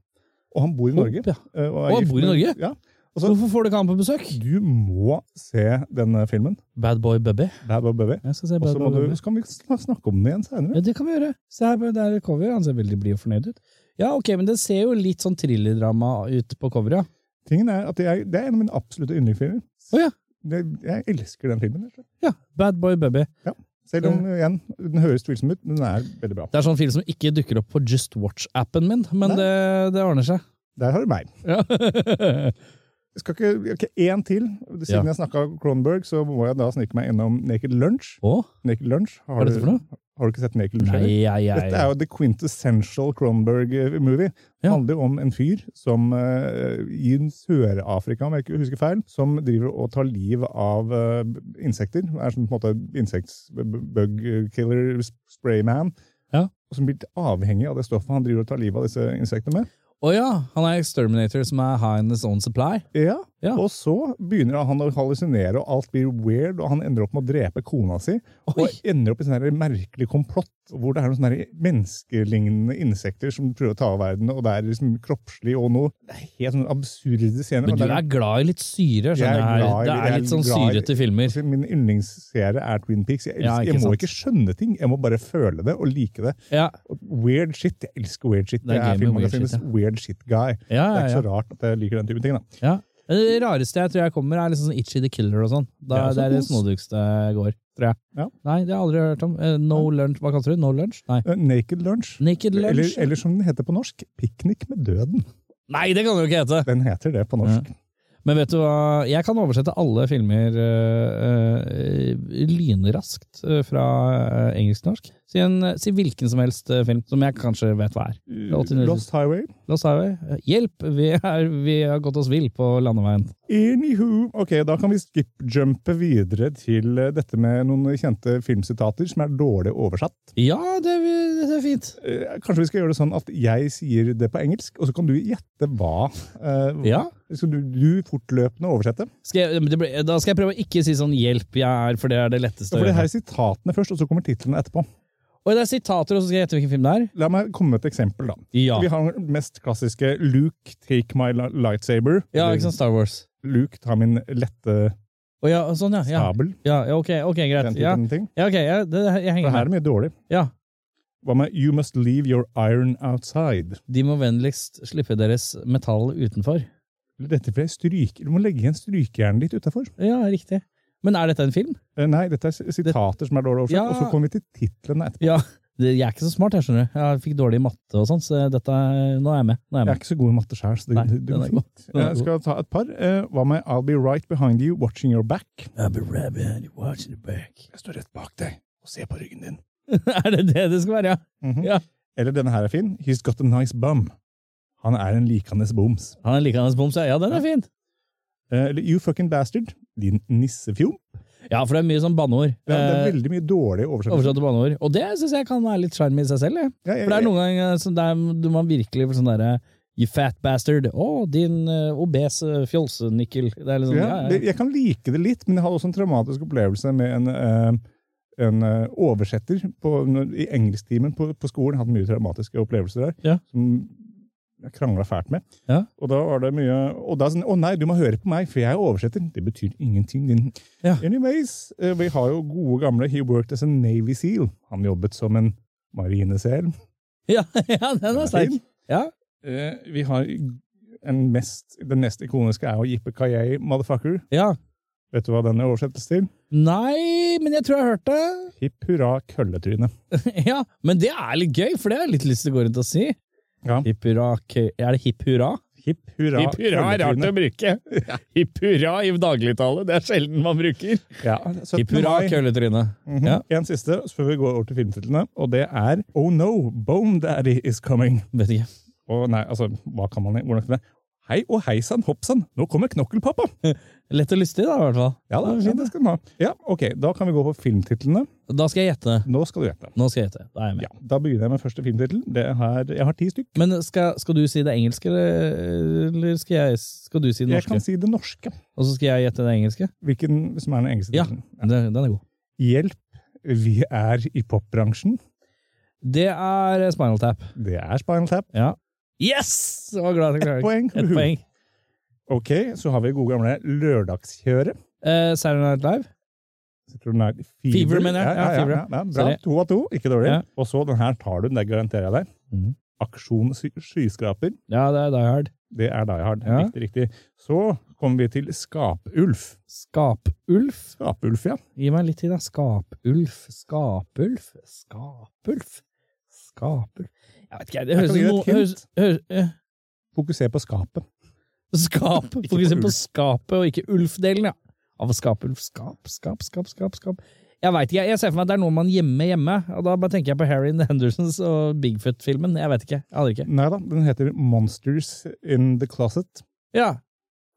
og han bor i Norge. ja. eh, og er han bor i med- Norge? Ja. Og så, Hvorfor får du ikke han på besøk? du må se denne filmen. Bad Boy Bubby. Bad Boy Bubby. Jeg skal se Og Bad så Boy Bubby. så kan vi snakke om den igjen seinere. Ja, det kan vi gjøre. Se her, det er cover. Han ser veldig blid og fornøyd ut. Ja, ok, men det ser jo litt sånn thrillerdrama ut på coveret, ja. Tingen er at jeg, Det er en av mine absolutte yndlingsfilmer. Å ja. Jeg elsker den filmen. og ja. Bad Boy Bubby. Ja. Selv om igjen, den høres tvilsom ut, men den er veldig bra. Det er sånn film som ikke dukker opp på Just Watch-appen min, men det, det ordner seg. Der har du meg. Ja. Jeg skal ikke, ok, Én til. Siden Ja. jeg snakka Cronenberg, så må jeg da snike meg innom Naked Lunch. Åh? Naked Lunch. hva er dette for noe? Har du ikke sett Naked Lunch? Nei, ja, jeg, Dette er jo the quintessential Cronenberg-movie. Det Ja. handler jo om en fyr som uh, i Sør-Afrika, om jeg ikke husker feil, som driver og tar liv av uh, insekter. Er som på en måte insekts-bug-killer sprayman. Ja. Og som blir avhengig av det stoffet han driver og tar livet av disse insektene med. Å ja, han er exterminator som er high in his own supply. Ja, Ja. Og så begynner han å hallusinere, og alt blir weird, og han ender opp med å drepe kona si. Oi. Og ender opp i sånn merkelig komplott, hvor det er noen sånne menneskelignende insekter som prøver å ta av verden, og det er liksom kroppslig og noe helt sånn absurde scener. Men du er glad i litt syre, skjønner er jeg glad i- Det er litt sånn syrete filmer. Altså, Min yndlingsserie er Twin Peaks. Jeg, Ja, elsker, ikke jeg må sant. ikke skjønne ting, jeg må bare føle det og like det. Ja, weird shit, Jeg elsker weird shit. Det er Det er, gøy med weird ja. Weird shit guy. ja, Det er ikke så rart at jeg liker den typen ting. da. ja. Det rareste jeg tror jeg kommer, er liksom sånn Itchy the Killer og sånn. Ja, det er det såpass. snodigste jeg går, tror jeg. Ja. Nei, det har jeg aldri hørt om. Eh, No lunch, hva kaller du det? No lunch? Nei. Eh, Naked Lunch. Naked lunch? eller som den heter på norsk, Piknik med døden. Nei, det kan det jo ikke hete! Den heter det på norsk. Men vet du hva, jeg kan oversette alle filmer øh, øh, lynraskt fra engelsk til norsk. Si, en, si hvilken som helst øh, film, som jeg kanskje vet hva er. Lost Highway. Lost Highway. Hjelp, vi, er, vi har gått oss vill på landeveien. Anywho, ok, da kan vi skip-jumpe videre til eh, dette med noen kjente filmsitater som er dårlig oversatt. Ja, det, det er fint. Eh, Kanskje vi skal gjøre det sånn at jeg sier det på engelsk, og så kan du gjette hva. eh, Ja. Skal du, du fortløpende oversette? Skal jeg, da skal jeg prøve å ikke si sånn 'hjelp, jeg er', for det er det letteste. For det her er sitatene først, og så kommer titlene etterpå. Og det er sitater, og så skal jeg gjette hvilken film det er? La meg komme med et eksempel, da. Ja. Vi har den mest klassiske Luke, take my lightsaber. Ja, ikke sant, Star Wars. Luke, ta min lette Oh, ja, sånn, ja. Ja, sabel. ja ok, ok, greit. Ja, ting. ja ok, ja, det, jeg henger her er det mye dårlig. Ja. Hva med You must leave your iron outside? De må vennligst slippe deres metall utenfor. Dette ble stryk. Du må legge igjen strykejernet ditt utafor. Ja, riktig. Men er dette en film? Nei, dette er sitater som er dårlig oversatt, Ja. og så kommer vi til titlene etterpå. Ja. Jeg er ikke så smart, jeg skjønner. du. Jeg fikk dårlig matte og sånn, så dette, nå er jeg med. Er Jeg jeg er ikke så god i matte sjøl, så det, Nei, den er. Er Jeg skal ta et par. Eh, Hva med I'll be right behind you, watching your back? I'll be right behind you, watching your back. Jeg står rett bak deg og ser på ryggen din. er det det det skal være, ja? Mhm. Ja. Eller denne her er fin. He's got a nice bum. Han er en likandes boms. Han er likandes boms, ja. Ja, den er fin. Eh, Eller You fucking bastard. Din nissefjomp. Ja, for det er mye sånn banneord. Ja, det er Eh, veldig mye dårlige. Oversatte banneord. Og det syns jeg kan være litt sjarm i seg selv. jeg. Ja, jeg- For det er noen ganger sånn der du man virkelig får sånn derre You fat bastard. Å, din uh, obese fjolsenikkel. Det er liksom, Ja, ja, ja. det, jeg kan like det litt, men jeg hadde også en traumatisk opplevelse med en, uh, en eh, oversetter på, i engelsktimen på, på skolen. Hatt mye traumatiske opplevelser der. Ja. Som jeg krangla fælt med. Ja. Og da var det mye Og da sånn Å nei, du må høre på meg, for jeg er oversetter. Det betyr ingenting, din Ja. Anyways, eh, vi har jo gode gamle He worked as a Navy Seal. Han jobbet som en marinesel. Ja, ja den er sterk. Ja. Eh, vi har en mest, Den mest ikoniske er jo Jippe Kayei, motherfucker. ja. Vet du hva den oversettes til? Nei, men jeg tror jeg har hørt det. Hipp hurra kølletryne. ja, men det er litt gøy, for det har jeg litt lyst til å gå rundt og si. Ja. Hipp hurra, er det hipp hurra? Hipp hurra Hipp hurra er rart å bruke. Hipp hurra i dagligtale, det er sjelden man bruker. Ja, Hipp hurra, kølletryne. Mm -hmm. Ja. En siste, før vi går over til filmtitlene, og det er Oh no, Bone Daddy is coming. Vet ikke. Og nei, altså, hva kan man Hvordan kan det? Hei og hei sann, hopp sann, nå kommer knokkelpappa! Lett og lystig, da, i hvert fall. Ja, da, ja, det skal man ha. Ja, ok, da kan vi gå på filmtitlene. Da skal jeg gjette. Nå skal du gjette. Nå skal jeg gjette. Da er jeg med. Ja, da begynner jeg med første filmtittel. Jeg har ti stykk. Men skal, skal du si det engelske, eller, skal, jeg, skal du si det norske? Jeg kan si det norske. Og så skal jeg gjette det engelske? Hvilken som er den engelske Ja. tittelen. Den, den er god. Hjelp, vi er i popbransjen. Det er Spinal Tap. Det er Spinal Tap. Ja. Yes! Jeg var glad jeg Ett poeng. Et poeng. Ok, så har vi gode gamle Lørdagskjøret. Eh, Saturday Night Live. Den er Fever. Fever, mener jeg. Ja, Ja, ja, ja. Bra. To av to, ikke dårlig. Og så, den her tar du, det garanterer jeg deg. Mm. Aksjon skyskraper. Ja, det er Die Hard. Det er Die Hard. Riktig, riktig. Så kommer vi til Skapulf. Skapulf. Skapulf, ja. Gi meg litt tid, da. Skapulf. Skapulf. Skapulf. Skapulf Jeg vet ikke, det høres ut som Fokuser på skapet. Skap. Ikke Fokuser på på skapet, og ikke Ulf-delen, ja. Av skapulf. Skap, skap, skap, skap. skap. Jeg vet ikke, jeg ser for meg at det er noe man gjemmer hjemme, og da bare tenker jeg på Harry and the Hendersons og Bigfoot-filmen. Jeg vet ikke. Jeg ikke. Nei da, den heter Monsters in the Closet. Ja.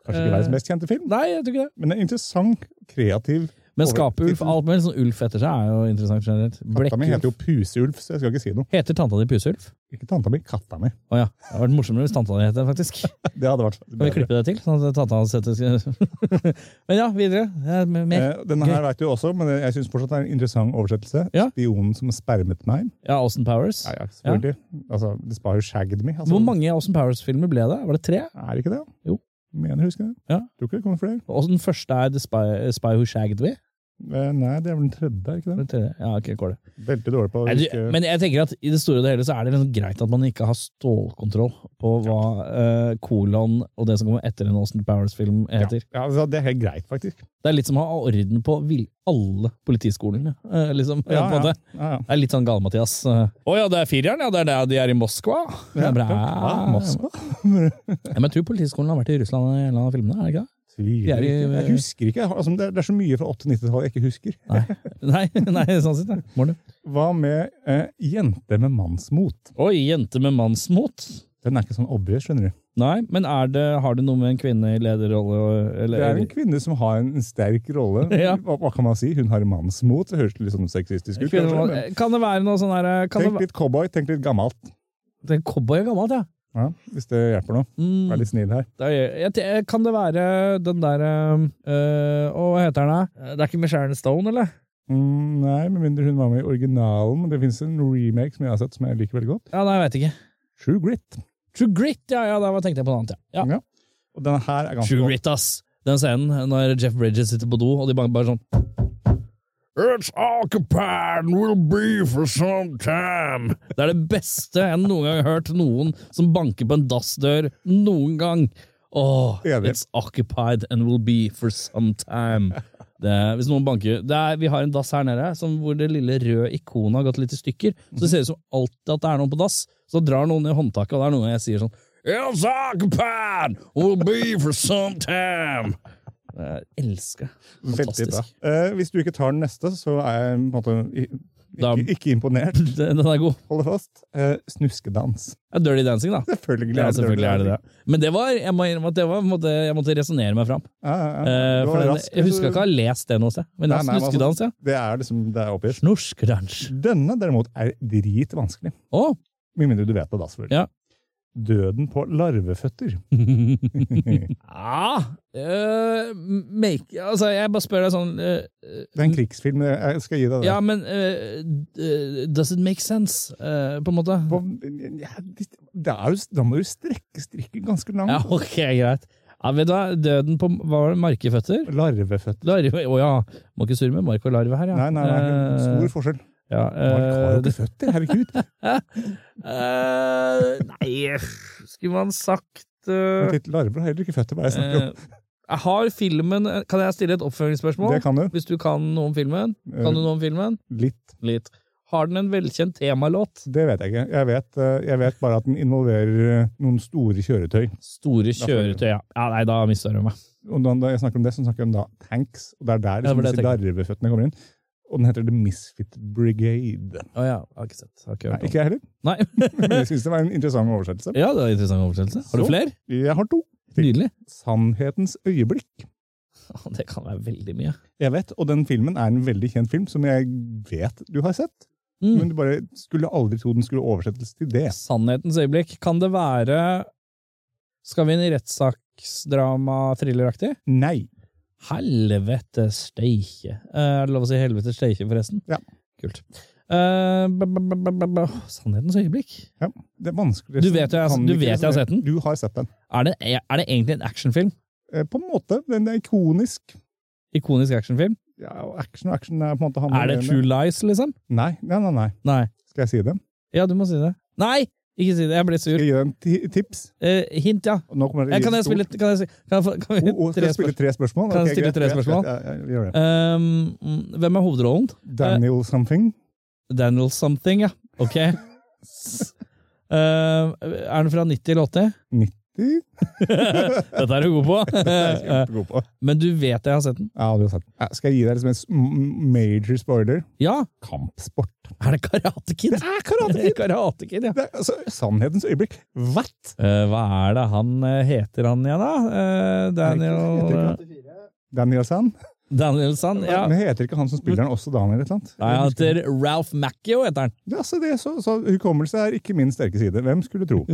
Kanskje ikke verdens mest kjente film, Nei, jeg tror ikke det. men en interessant, kreativ Men tittel. alt mulig sånn ulf etter seg, er jo interessant generelt. Katta mi heter jo Puseulf, så jeg skal ikke si noe. Heter tanta di Puseulf? Ikke tanta mi, katta mi. Å ja. Det hadde vært morsommere hvis tanta di het det, faktisk. Det hadde vært bedre. Kan vi klippe det til? Sånn at tanta sett det. Men ja, videre. Mer. Eh, denne her vet du også, men jeg syns fortsatt det er en interessant oversettelse. Ja. Spionen som spermet meg. Ja, Austin Powers. Ja, ja, selvfølgelig. Altså, The sparer jo Shagged Me. Altså, Hvor mange Austin Powers-filmer ble det? Var det tre? Er det ikke det? Jo. Mener jeg husker det. Ja. Tror ikke det kommer flere. Og den første er The Spy, Spy Who Shagged Me? Eh, nei, det er vel den tredje, ikke det? Tredje. Ja, ok, går det. Veldig dårlig på å huske men jeg tenker at i det store og det hele så er det liksom greit at man ikke har stålkontroll på hva uh, kolon og det som kommer etter en Austin Powers-film heter. Ja, altså, det er helt greit, faktisk. Det er litt som å ha orden på vil alle politiskolene, uh, liksom. Ja, på ja, ja. Det er litt sånn Gale-Mathias. Å ja, det er fireren, ja. Det er der de er i Moskva. Ja, bra. ja, Moskva? Ja, men jeg tror politiskolen har vært i Russland i en eller annen film, er det ikke det? Tviler er i- ikke. Jeg husker ikke. Altså, det, er, så mye fra 80-90-tallet jeg ikke husker. Nei, nei sånn sett. ja. Hva med eh, Jente med mannsmot? Oi, jente med mannsmot. Den er ikke sånn obvious, skjønner du. Nei, men er det, har det noe med en kvinne i lederrolle eller, Det er en kvinne som har en sterk rolle. Ja. Hva, hva kan man si? Hun har mannsmot. Det høres litt sånn sexistisk ut. Kvinne- Kan det være noe sånn her kan det, Tenk litt cowboy, tenk litt gammelt. Det er Cowboy er gammelt, ja. Ja, hvis det hjelper noe. Mm, Vær litt snill her. det er, kan det være den der øh, hva heter den? da? Det er ikke med Sharon Stone, eller? Mm, nei, med mindre hun var med i originalen. Men det fins en remake som jeg har sett som jeg liker veldig godt. Ja, nei, jeg vet ikke. True Grit. True Grit, ja, ja, da tenkte jeg på noe annet, ja. ja. Ja. Og denne her er ganske True. Grit, ass. Den scenen når Jeff Bridges sitter på do, og de bare, bare sånn It's occupied and will be for some time. Det er det beste jeg noen gang har hørt noen som banker på en dassdør noen gang. Åh, it's occupied and will be for some time. Det, hvis noen banker det er, Vi har en dass her nede som, hvor det lille røde ikonet har gått litt i stykker. Så det ser ut som alltid at det er noen på dass. Så drar noen i håndtaket, og det er noen jeg sier sånn It's occupied! Will be for some time! Jeg elsker. Veldig bra. Fantastisk. Eh, hvis du ikke tar den neste, så er jeg på en måte Da- ikke, ikke imponert. Den er god. Hold det fast. Uh, snuskedans. Ja, Dirty Dancing, da. Selvfølgelig Ja, selvfølgelig er det det. Men det var, jeg må det var, måtte, jeg måtte resonnere meg fram. Ja, ja. Eh, den, rask, jeg husker altså. ikke å ha lest det noe sted. Men Nei, nei, altså- snuskedans, ja. Det er liksom, det er oppgitt. Snorskedans. Denne derimot er dritvanskelig. Å, Med mindre du vet det, da, selvfølgelig. Ja. Døden på larveføtter. Ja uh, make, Altså, jeg bare spør deg sånn uh, Det er en krigsfilm. Jeg skal gi deg det. Ja, men uh, Does it make sense, eh, på en måte? På, ja, det er jo, da må du strekke strikken ganske langt. Ja, ok, greit. Ja, vet du hva? Døden på Hva var det? Markeføtter? Larveføtter. Larve Å ja. Må ikke surre med mark og larve her, ja. Nei, nei, nei, Eh, stor forskjell. Ja, Mark har eh, jo ikke føtter, herregud. uh, nei, skulle man sagt uh, Litt larver har heller ikke føtter, hva jeg snakker om. eh, Jeg har filmen Kan jeg stille et oppfølgingsspørsmål? Det kan du. Hvis du kan noe om filmen? Kan du noe om filmen? Litt. Litt. Har den en velkjent temalåt? Det vet jeg ikke. Jeg vet, eh, jeg vet bare at den involverer eh, noen store kjøretøy. Store kjøretøy, ja. ja nei, da mister du meg. Og da jeg snakker om det, så snakker jeg om da tanks. Og det er der liksom, ja, det disse larveføttene kommer inn. Og den heter The Misfit Brigade. Å ja, har ikke sett. Har ikke Nei, ikke jeg heller, Nei. men jeg syns det var en interessant oversettelse. ja, det var en interessant oversettelse. Har du flere? Jeg har to. Nydelig. Sannhetens øyeblikk. Det kan være veldig mye. Jeg vet, og den filmen er en veldig kjent film som jeg vet du har sett. Mm. Men du bare skulle aldri tro den skulle oversettes til det. Sannhetens øyeblikk. Kan det være Skal vi inn i rettssaksdrama-thrilleraktig? Nei. Helvete steike. Eh, Er det lov å si helvete steike, forresten? Ja. Kult. -b Sannhetens øyeblikk. Det er vanskelig. Du vet jeg- du vet jeg har sett den. Du har sett den. Er det, er det egentlig en actionfilm? Eh, På en måte. Den er ikonisk. Ikonisk actionfilm? Ja, action og action er på en måte Er det True Lies, liksom? Nei, nei, nei, nei. Nei. Skal jeg si det? Ja, du må si det. Nei! Ikke si det, jeg ble sur. Skal jeg gi en tips? Eh, hint, ja. Nå kommer det Eh, Kan jeg spille Kan jeg, kan jeg, kan vi, Oh, oh, skal tre spille tre spørsmål? Kan jeg stille tre spørsmål? Ja, Ja, ja, gjør det. Um, hvem er hovedrollen? Daniel something. Daniel something, ja. Ok. Eh, er den fra 90 eller 80? 90. Dette er du god på. Kjempegod på. Men du vet jeg har sett den? Ja, du har sett den. Ja, Skal jeg gi deg liksom en major spoiler? Ja! Kampsport. Er det Karate Kid? Det er Karate Kid! Karate Kid, ja. Det er, altså, sannhetens øyeblikk. What? Uh, hva er det han eh, heter han igjen, da? Uh, Daniel Sand Daniel Sand? Ja. Men heter ikke han som spiller den også Daniel et eller annet? Nei, han heter Ralph Macchio, heter han. Ja, så det, så, så hukommelse er ikke min sterke side. Hvem skulle tro?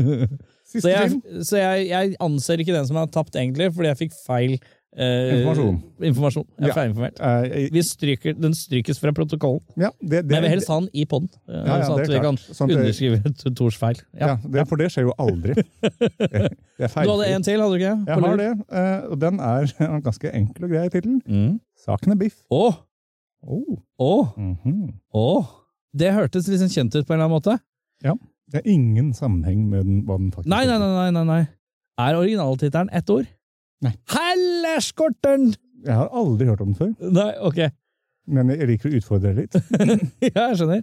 Så, jeg, så jeg, jeg anser ikke den som har tapt, egentlig, fordi jeg fikk feil eh, Informasjon. informasjon. Jeg er Ja. feilinformert. Eh, Vi stryker, den strykes fra protokollen. ja, det, det, Men jeg vil helst ha den i poden, Ja, ja, sånn at vi klart. kan Sånn underskrive det- Tors feil. ja, Ja. det, for det skjer jo aldri. Det er Du hadde en til, hadde du ikke? Jeg har det, eh, og den er en ganske enkel og grei tittel. Mm. Saken er biff. Å! Oh. Oh. Mm -hmm. oh. Det hørtes sånn kjent ut på en eller annen måte. Det er ingen sammenheng med den, hva den faktisk Nei, nei, nei. nei, nei, nei. Er originaltittelen ett ord? Nei. Hellerskorten! Jeg har aldri hørt om den før, Nei, ok. men jeg liker å utfordre litt. ja, jeg skjønner.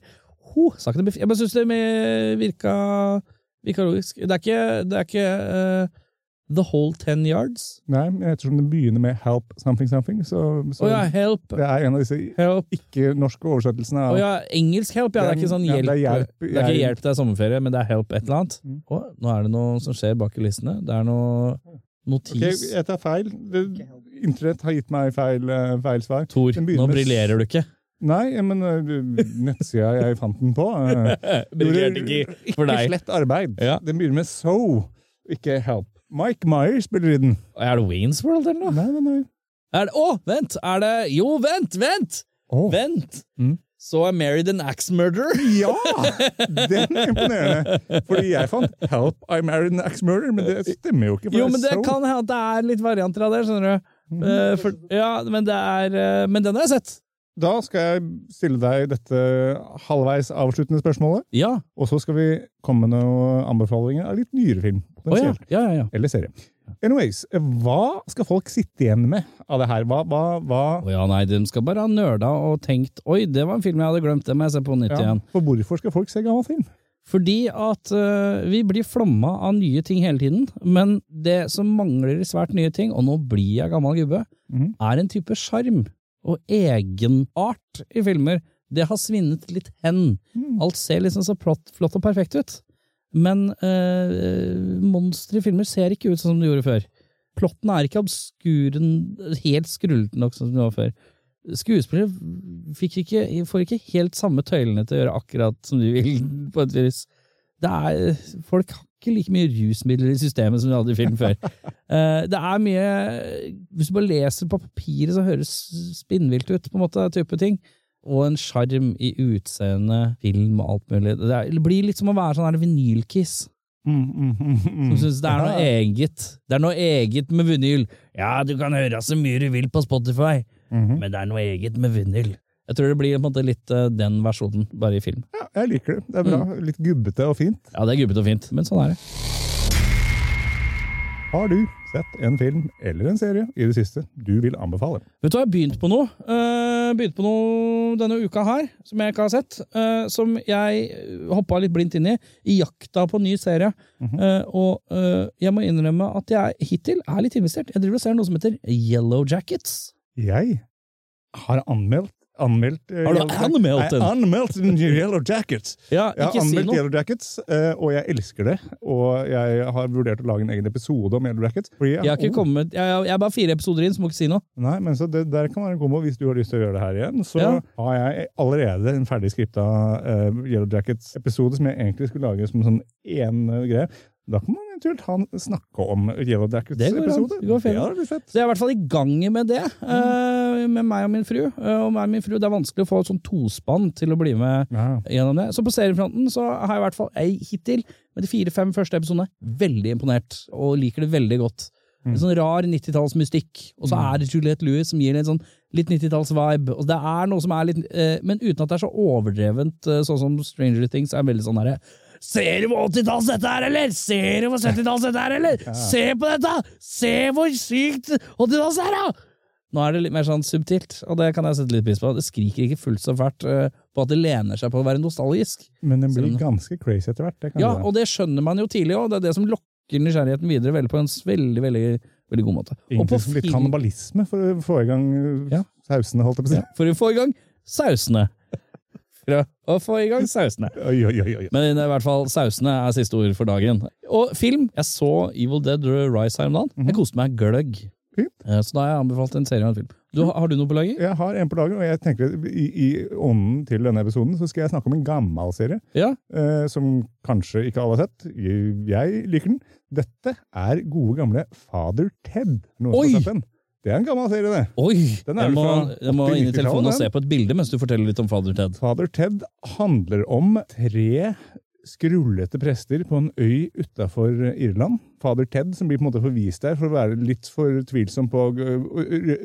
Er biff. Jeg bare syns det med virka, virka logisk. Det er ikke, det er ikke eh, The Whole Ten Yards. Nei, men ettersom den begynner med 'help something something', så, Å oh, ja, help. det er en av disse ikke-norske oversettelsene av ja, engelsk help, ja. Det er ikke sånn Ja, hjelp. det er hjelp. Det er ikke hjelp, det er sommerferie, men det er help et eller annet. Mm. Oh, nå er det noe som skjer bak kulissene. Det er noe notis. Ok, jeg tar feil. Det, Internett har gitt meg feil, eh, feil svar. Tor, nå briljerer du ikke. Nei, men eh, nettsida jeg fant den på eh, Briljerte ikke for deg. Ikke slett arbeid. Ja. Den begynner med 'so', ikke 'help'. Mike Meyer spiller i den. Er det Waynes World eller noe? Nei, nei, nei. Er det, å, vent! Er det Jo, vent! Vent! Åh. Vent! Mm. Så er Married an Axe Murderer? Ja! Den er imponerende. Fordi jeg fant 'Help, I married an axe murderer, men det stemmer jo ikke. Jo, men det så... kan hende det er litt varianter av det, skjønner du. Mm. Uh, for, ja, men det er uh, Men den har jeg sett. Da skal jeg stille deg dette halvveis avsluttende spørsmålet, Ja. og så skal vi komme med noen anbefalinger av litt nyere film. Oh, ja. Ja, ja. Eller serie. Anyways, hva skal folk sitte igjen med av det her? Hva, hva, hva Oh, ja, nei, de skal bare ha nerda og tenkt Oi, det var en film jeg hadde glemt, det må jeg se på nytt igjen. For hvorfor skal folk se gammel film? Fordi at uh, vi blir flomma av nye ting hele tiden, men det som mangler i svært nye ting, og nå blir jeg gammel gubbe, mm. er en type sjarm og egenart i filmer. Det har svinnet litt hen. Mm. Alt ser liksom så flott, flott og perfekt ut. Men øh, monstre i filmer ser ikke ut som de gjorde før. Plottene er ikke obskuren, helt skrullete nok som de var før. Skuespillere ikke, får ikke helt samme tøylene til å gjøre akkurat som de vil, på et vis. Det er, folk har ikke like mye rusmidler i systemet som de hadde i film før. Eh, det er mye Hvis du bare leser på papiret, så høres spinnvilt ut, på en måte, type ting. Og en sjarm i utseende, film og alt mulig. Det, er, det blir litt som å være sånn vinylkiss. Mm, mm, mm, mm. Som syns det er noe eget. Det er noe eget med vinyl. Ja, du kan høre så mye du vil på Spotify, -hmm. men det er noe eget med vinyl. Jeg tror det blir måte litt eh, den versjonen, bare i film. Ja, jeg liker det. Det er bra. Mm. Litt gubbete og fint. Ja, det er gubbete og fint, men sånn er det. Har du sett en film eller en serie i det siste du vil anbefale? Vet du hva, jeg har begynt på noe. Uh, begynt på noe denne uka her, som jeg ikke har sett. Uh, som jeg hoppa litt blindt inn i, i jakta på en ny serie. Eh, og eh, jeg må innrømme at jeg hittil er litt investert. Jeg driver og ser noe som heter Yellow Jackets. Jeg har anmeldt Anmeldt eh, Har du anmeldt den? Jeg anmeldt Yellow Jackets. Ja, Jeg har anmeldt si. Yellow Jackets, eh, og jeg elsker det. Og jeg har vurdert å lage en egen episode om Yellow Jackets. fordi Jeg har ikke oh, kommet, jeg, jeg er bare fire episoder inn, så må ikke si noe. Nei, men så det der kan være en kombo hvis du har lyst til å gjøre det her igjen. Så Ja. har jeg allerede en ferdig skripta uh, Yellow Jackets-episode som jeg egentlig skulle lage som sånn én eh, greie. Da kan man eventuelt snakke om Yellow Jackets-episode. Det det blitt. Så jeg er i hvert fall i gang med det, mm. med meg og min fru. Eh, og meg og min fru, Det er vanskelig å få et sånn tospann til å bli med Ja. gjennom det. Så på seriefronten så har jeg i hvert fall ei hittil, med de fire-fem første episodene, veldig imponert, og liker det veldig godt. En sånn rar 90-tallsmystikk, og så er det Juliette Lewis som gir en sånn litt 90-talls-vibe. Og det er noe som er litt eh, Men uten at det er så overdrevent, sånn som Stranger Things er veldig sånn herre Ser du hvor 80-talls dette er, eller? Ser du hvor 70-talls dette er, eller? Se på dette! Se hvor sykt 80-talls det er, da! Nå er det litt mer sånn subtilt, og det kan jeg sette litt pris på. Det skriker ikke fullt så fælt eh, på at det lener seg på å være nostalgisk. Men den blir Sånn. ganske crazy etter hvert. Det kan Ja, det. og det skjønner man jo tidlig òg. Det er det som lokker nysgjerrigheten videre veldig på en veldig, veldig, veldig god måte. Og på Egentlig som litt kannibalisme for å få i gang uh, Ja. sausene, holdt jeg på å si. Ja, for å få i gang sausene. For å få i gang sausene. Oi, oi, oi. Men i hvert fall, sausene er siste ord for dagen. Og film. Jeg så Evil Dead Rise her om dagen. Jeg koste meg gløgg. Fint. Eh, Så da har jeg anbefalt en serie og en film. Du, har du noe på lager? Jeg har en på lager, og jeg tenker i, i ånden til denne episoden så skal jeg snakke om en gammel serie. Ja. eh, som kanskje ikke alle har sett. Jeg, jeg liker den. Dette er gode, gamle Father Ted. Noen Oi! Det er en gammel serie, det. Oi! Den er Jeg må, jeg må inn i telefonen og se på et bilde mens du forteller litt om Fader Ted. Fader Ted handler om tre skrullete prester på en øy utafor Irland. Fader Ted, som blir på en måte forvist der for å være litt for tvilsom på å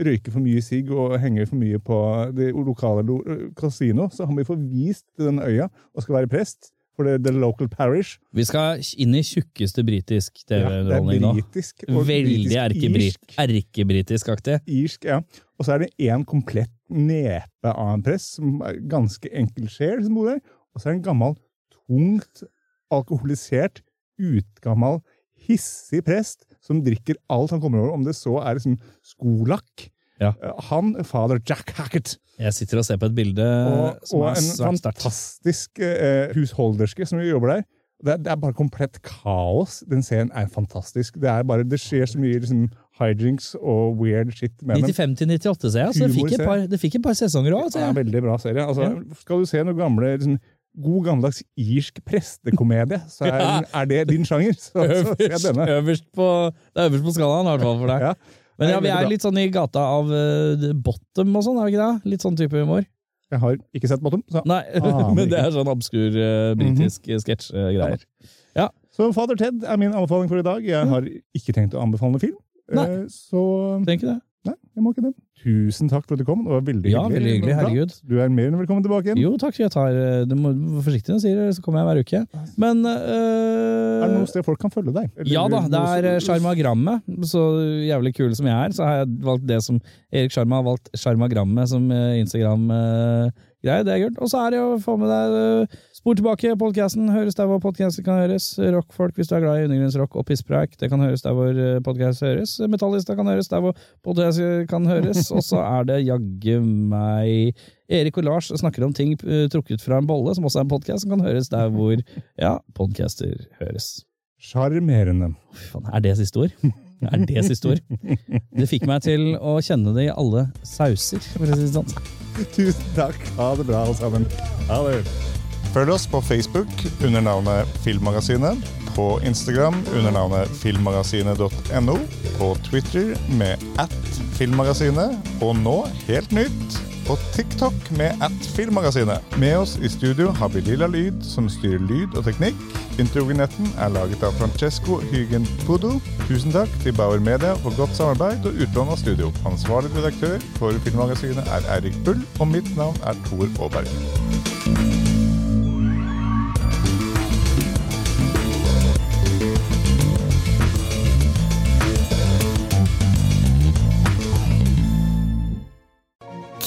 røyke for mye sigg og henge for mye på det lokale kasino. Så han blir forvist til den øya og skal være prest for the, the local parish. Vi skal inn i tjukkeste britisk Ja, er TV-underholdning nå. britisk. Veldig britisk-irsk. erkebritisk-aktig. Irsk, ja. Og så er det en komplett nepe av en prest, som er ganske enkel sjel, som bor der. Og så er det en gammel, tungt alkoholisert, utgammal, hissig prest som drikker alt han kommer over, om det så er liksom skolakk. Ja. Eh, Han, fader Jack Hackett, Jeg sitter og ser på et bilde og, som og er en svært sterkt. fantastisk uh, husholderske som jobber der. Det er, det er bare komplett kaos. Den scenen er fantastisk. Det er bare, det skjer så mye liksom, hijinks og weird shit med dem. 95 til 98, ser jeg. Altså, det fikk, et par, det fikk et par sesonger òg. Er en veldig bra serie. Altså, Skal du se noe gamle, liksom, god gammeldags irsk prestekomedie, så er, er det din sjanger. Så, så Øverst, øverst på, det er øverst på skalaen, i hvert fall for deg. Ja. Men ja, vi er litt sånn i gata av uh, bottom og sånn, er vi ikke det? Litt sånn type humor. Jeg har ikke sett Bottom. Så. Nei, Ah, men det er sånn obskur uh, britisk mm sketsjgreier. så Father Ted er min anbefaling for i dag. Jeg har ikke tenkt å anbefale noen film. Nei. Eh, Så Tenk det. Jeg må ikke det. Tusen takk for at du kom. Det var veldig Ja, hyggelig. veldig hyggelig. Herregud. Du er mer enn velkommen tilbake igjen. Jo, takk. Jeg tar eh, Du må være forsiktig når du sier det, så kommer jeg hver uke. Men Er det eh, noe sted folk kan følge deg? Eller Ja da, det er eh, Sjarmagrammet. Så jævlig kul som jeg er, så har jeg valgt det som Erik Sjarma har valgt Sjarmagrammet som Instagram-greie. Det er kult. Og så er det å få med deg Spor tilbake podkasten. Høres der hvor podkaster kan høres. Rockfolk hvis du er glad i undergrunnsrock og pisspreik. Det kan høres der hvor podkast høres. Metallista kan høres der hvor podkast kan høres. Og så er det jaggu meg Erik og Lars snakker om ting eh, trukket fra en bolle, som også er en podkast som kan høres der hvor ja, podcaster høres. Sjarmerende. Er det siste ord? Er det siste ord? Det fikk meg til å kjenne det i alle sauser, for å si det sånn. Tusen takk. Ha det bra, alle sammen. Ha det. Følg oss på Facebook under navnet Filmmagasinet, på Instagram under navnet filmmagasinet.no, på Twitter med at filmmagasinet, og nå, helt nytt, på TikTok med at filmmagasinet. Med oss i studio har vi Lilla Lyd, som styrer lyd og teknikk. Introvinetten er laget av Francesco Hygen Pudo. Tusen takk til Bauer Media for godt samarbeid og utlån av studio. Ansvarlig redaktør for Filmmagasinet er Eirik Bull, og mitt navn er Tor Aaberg.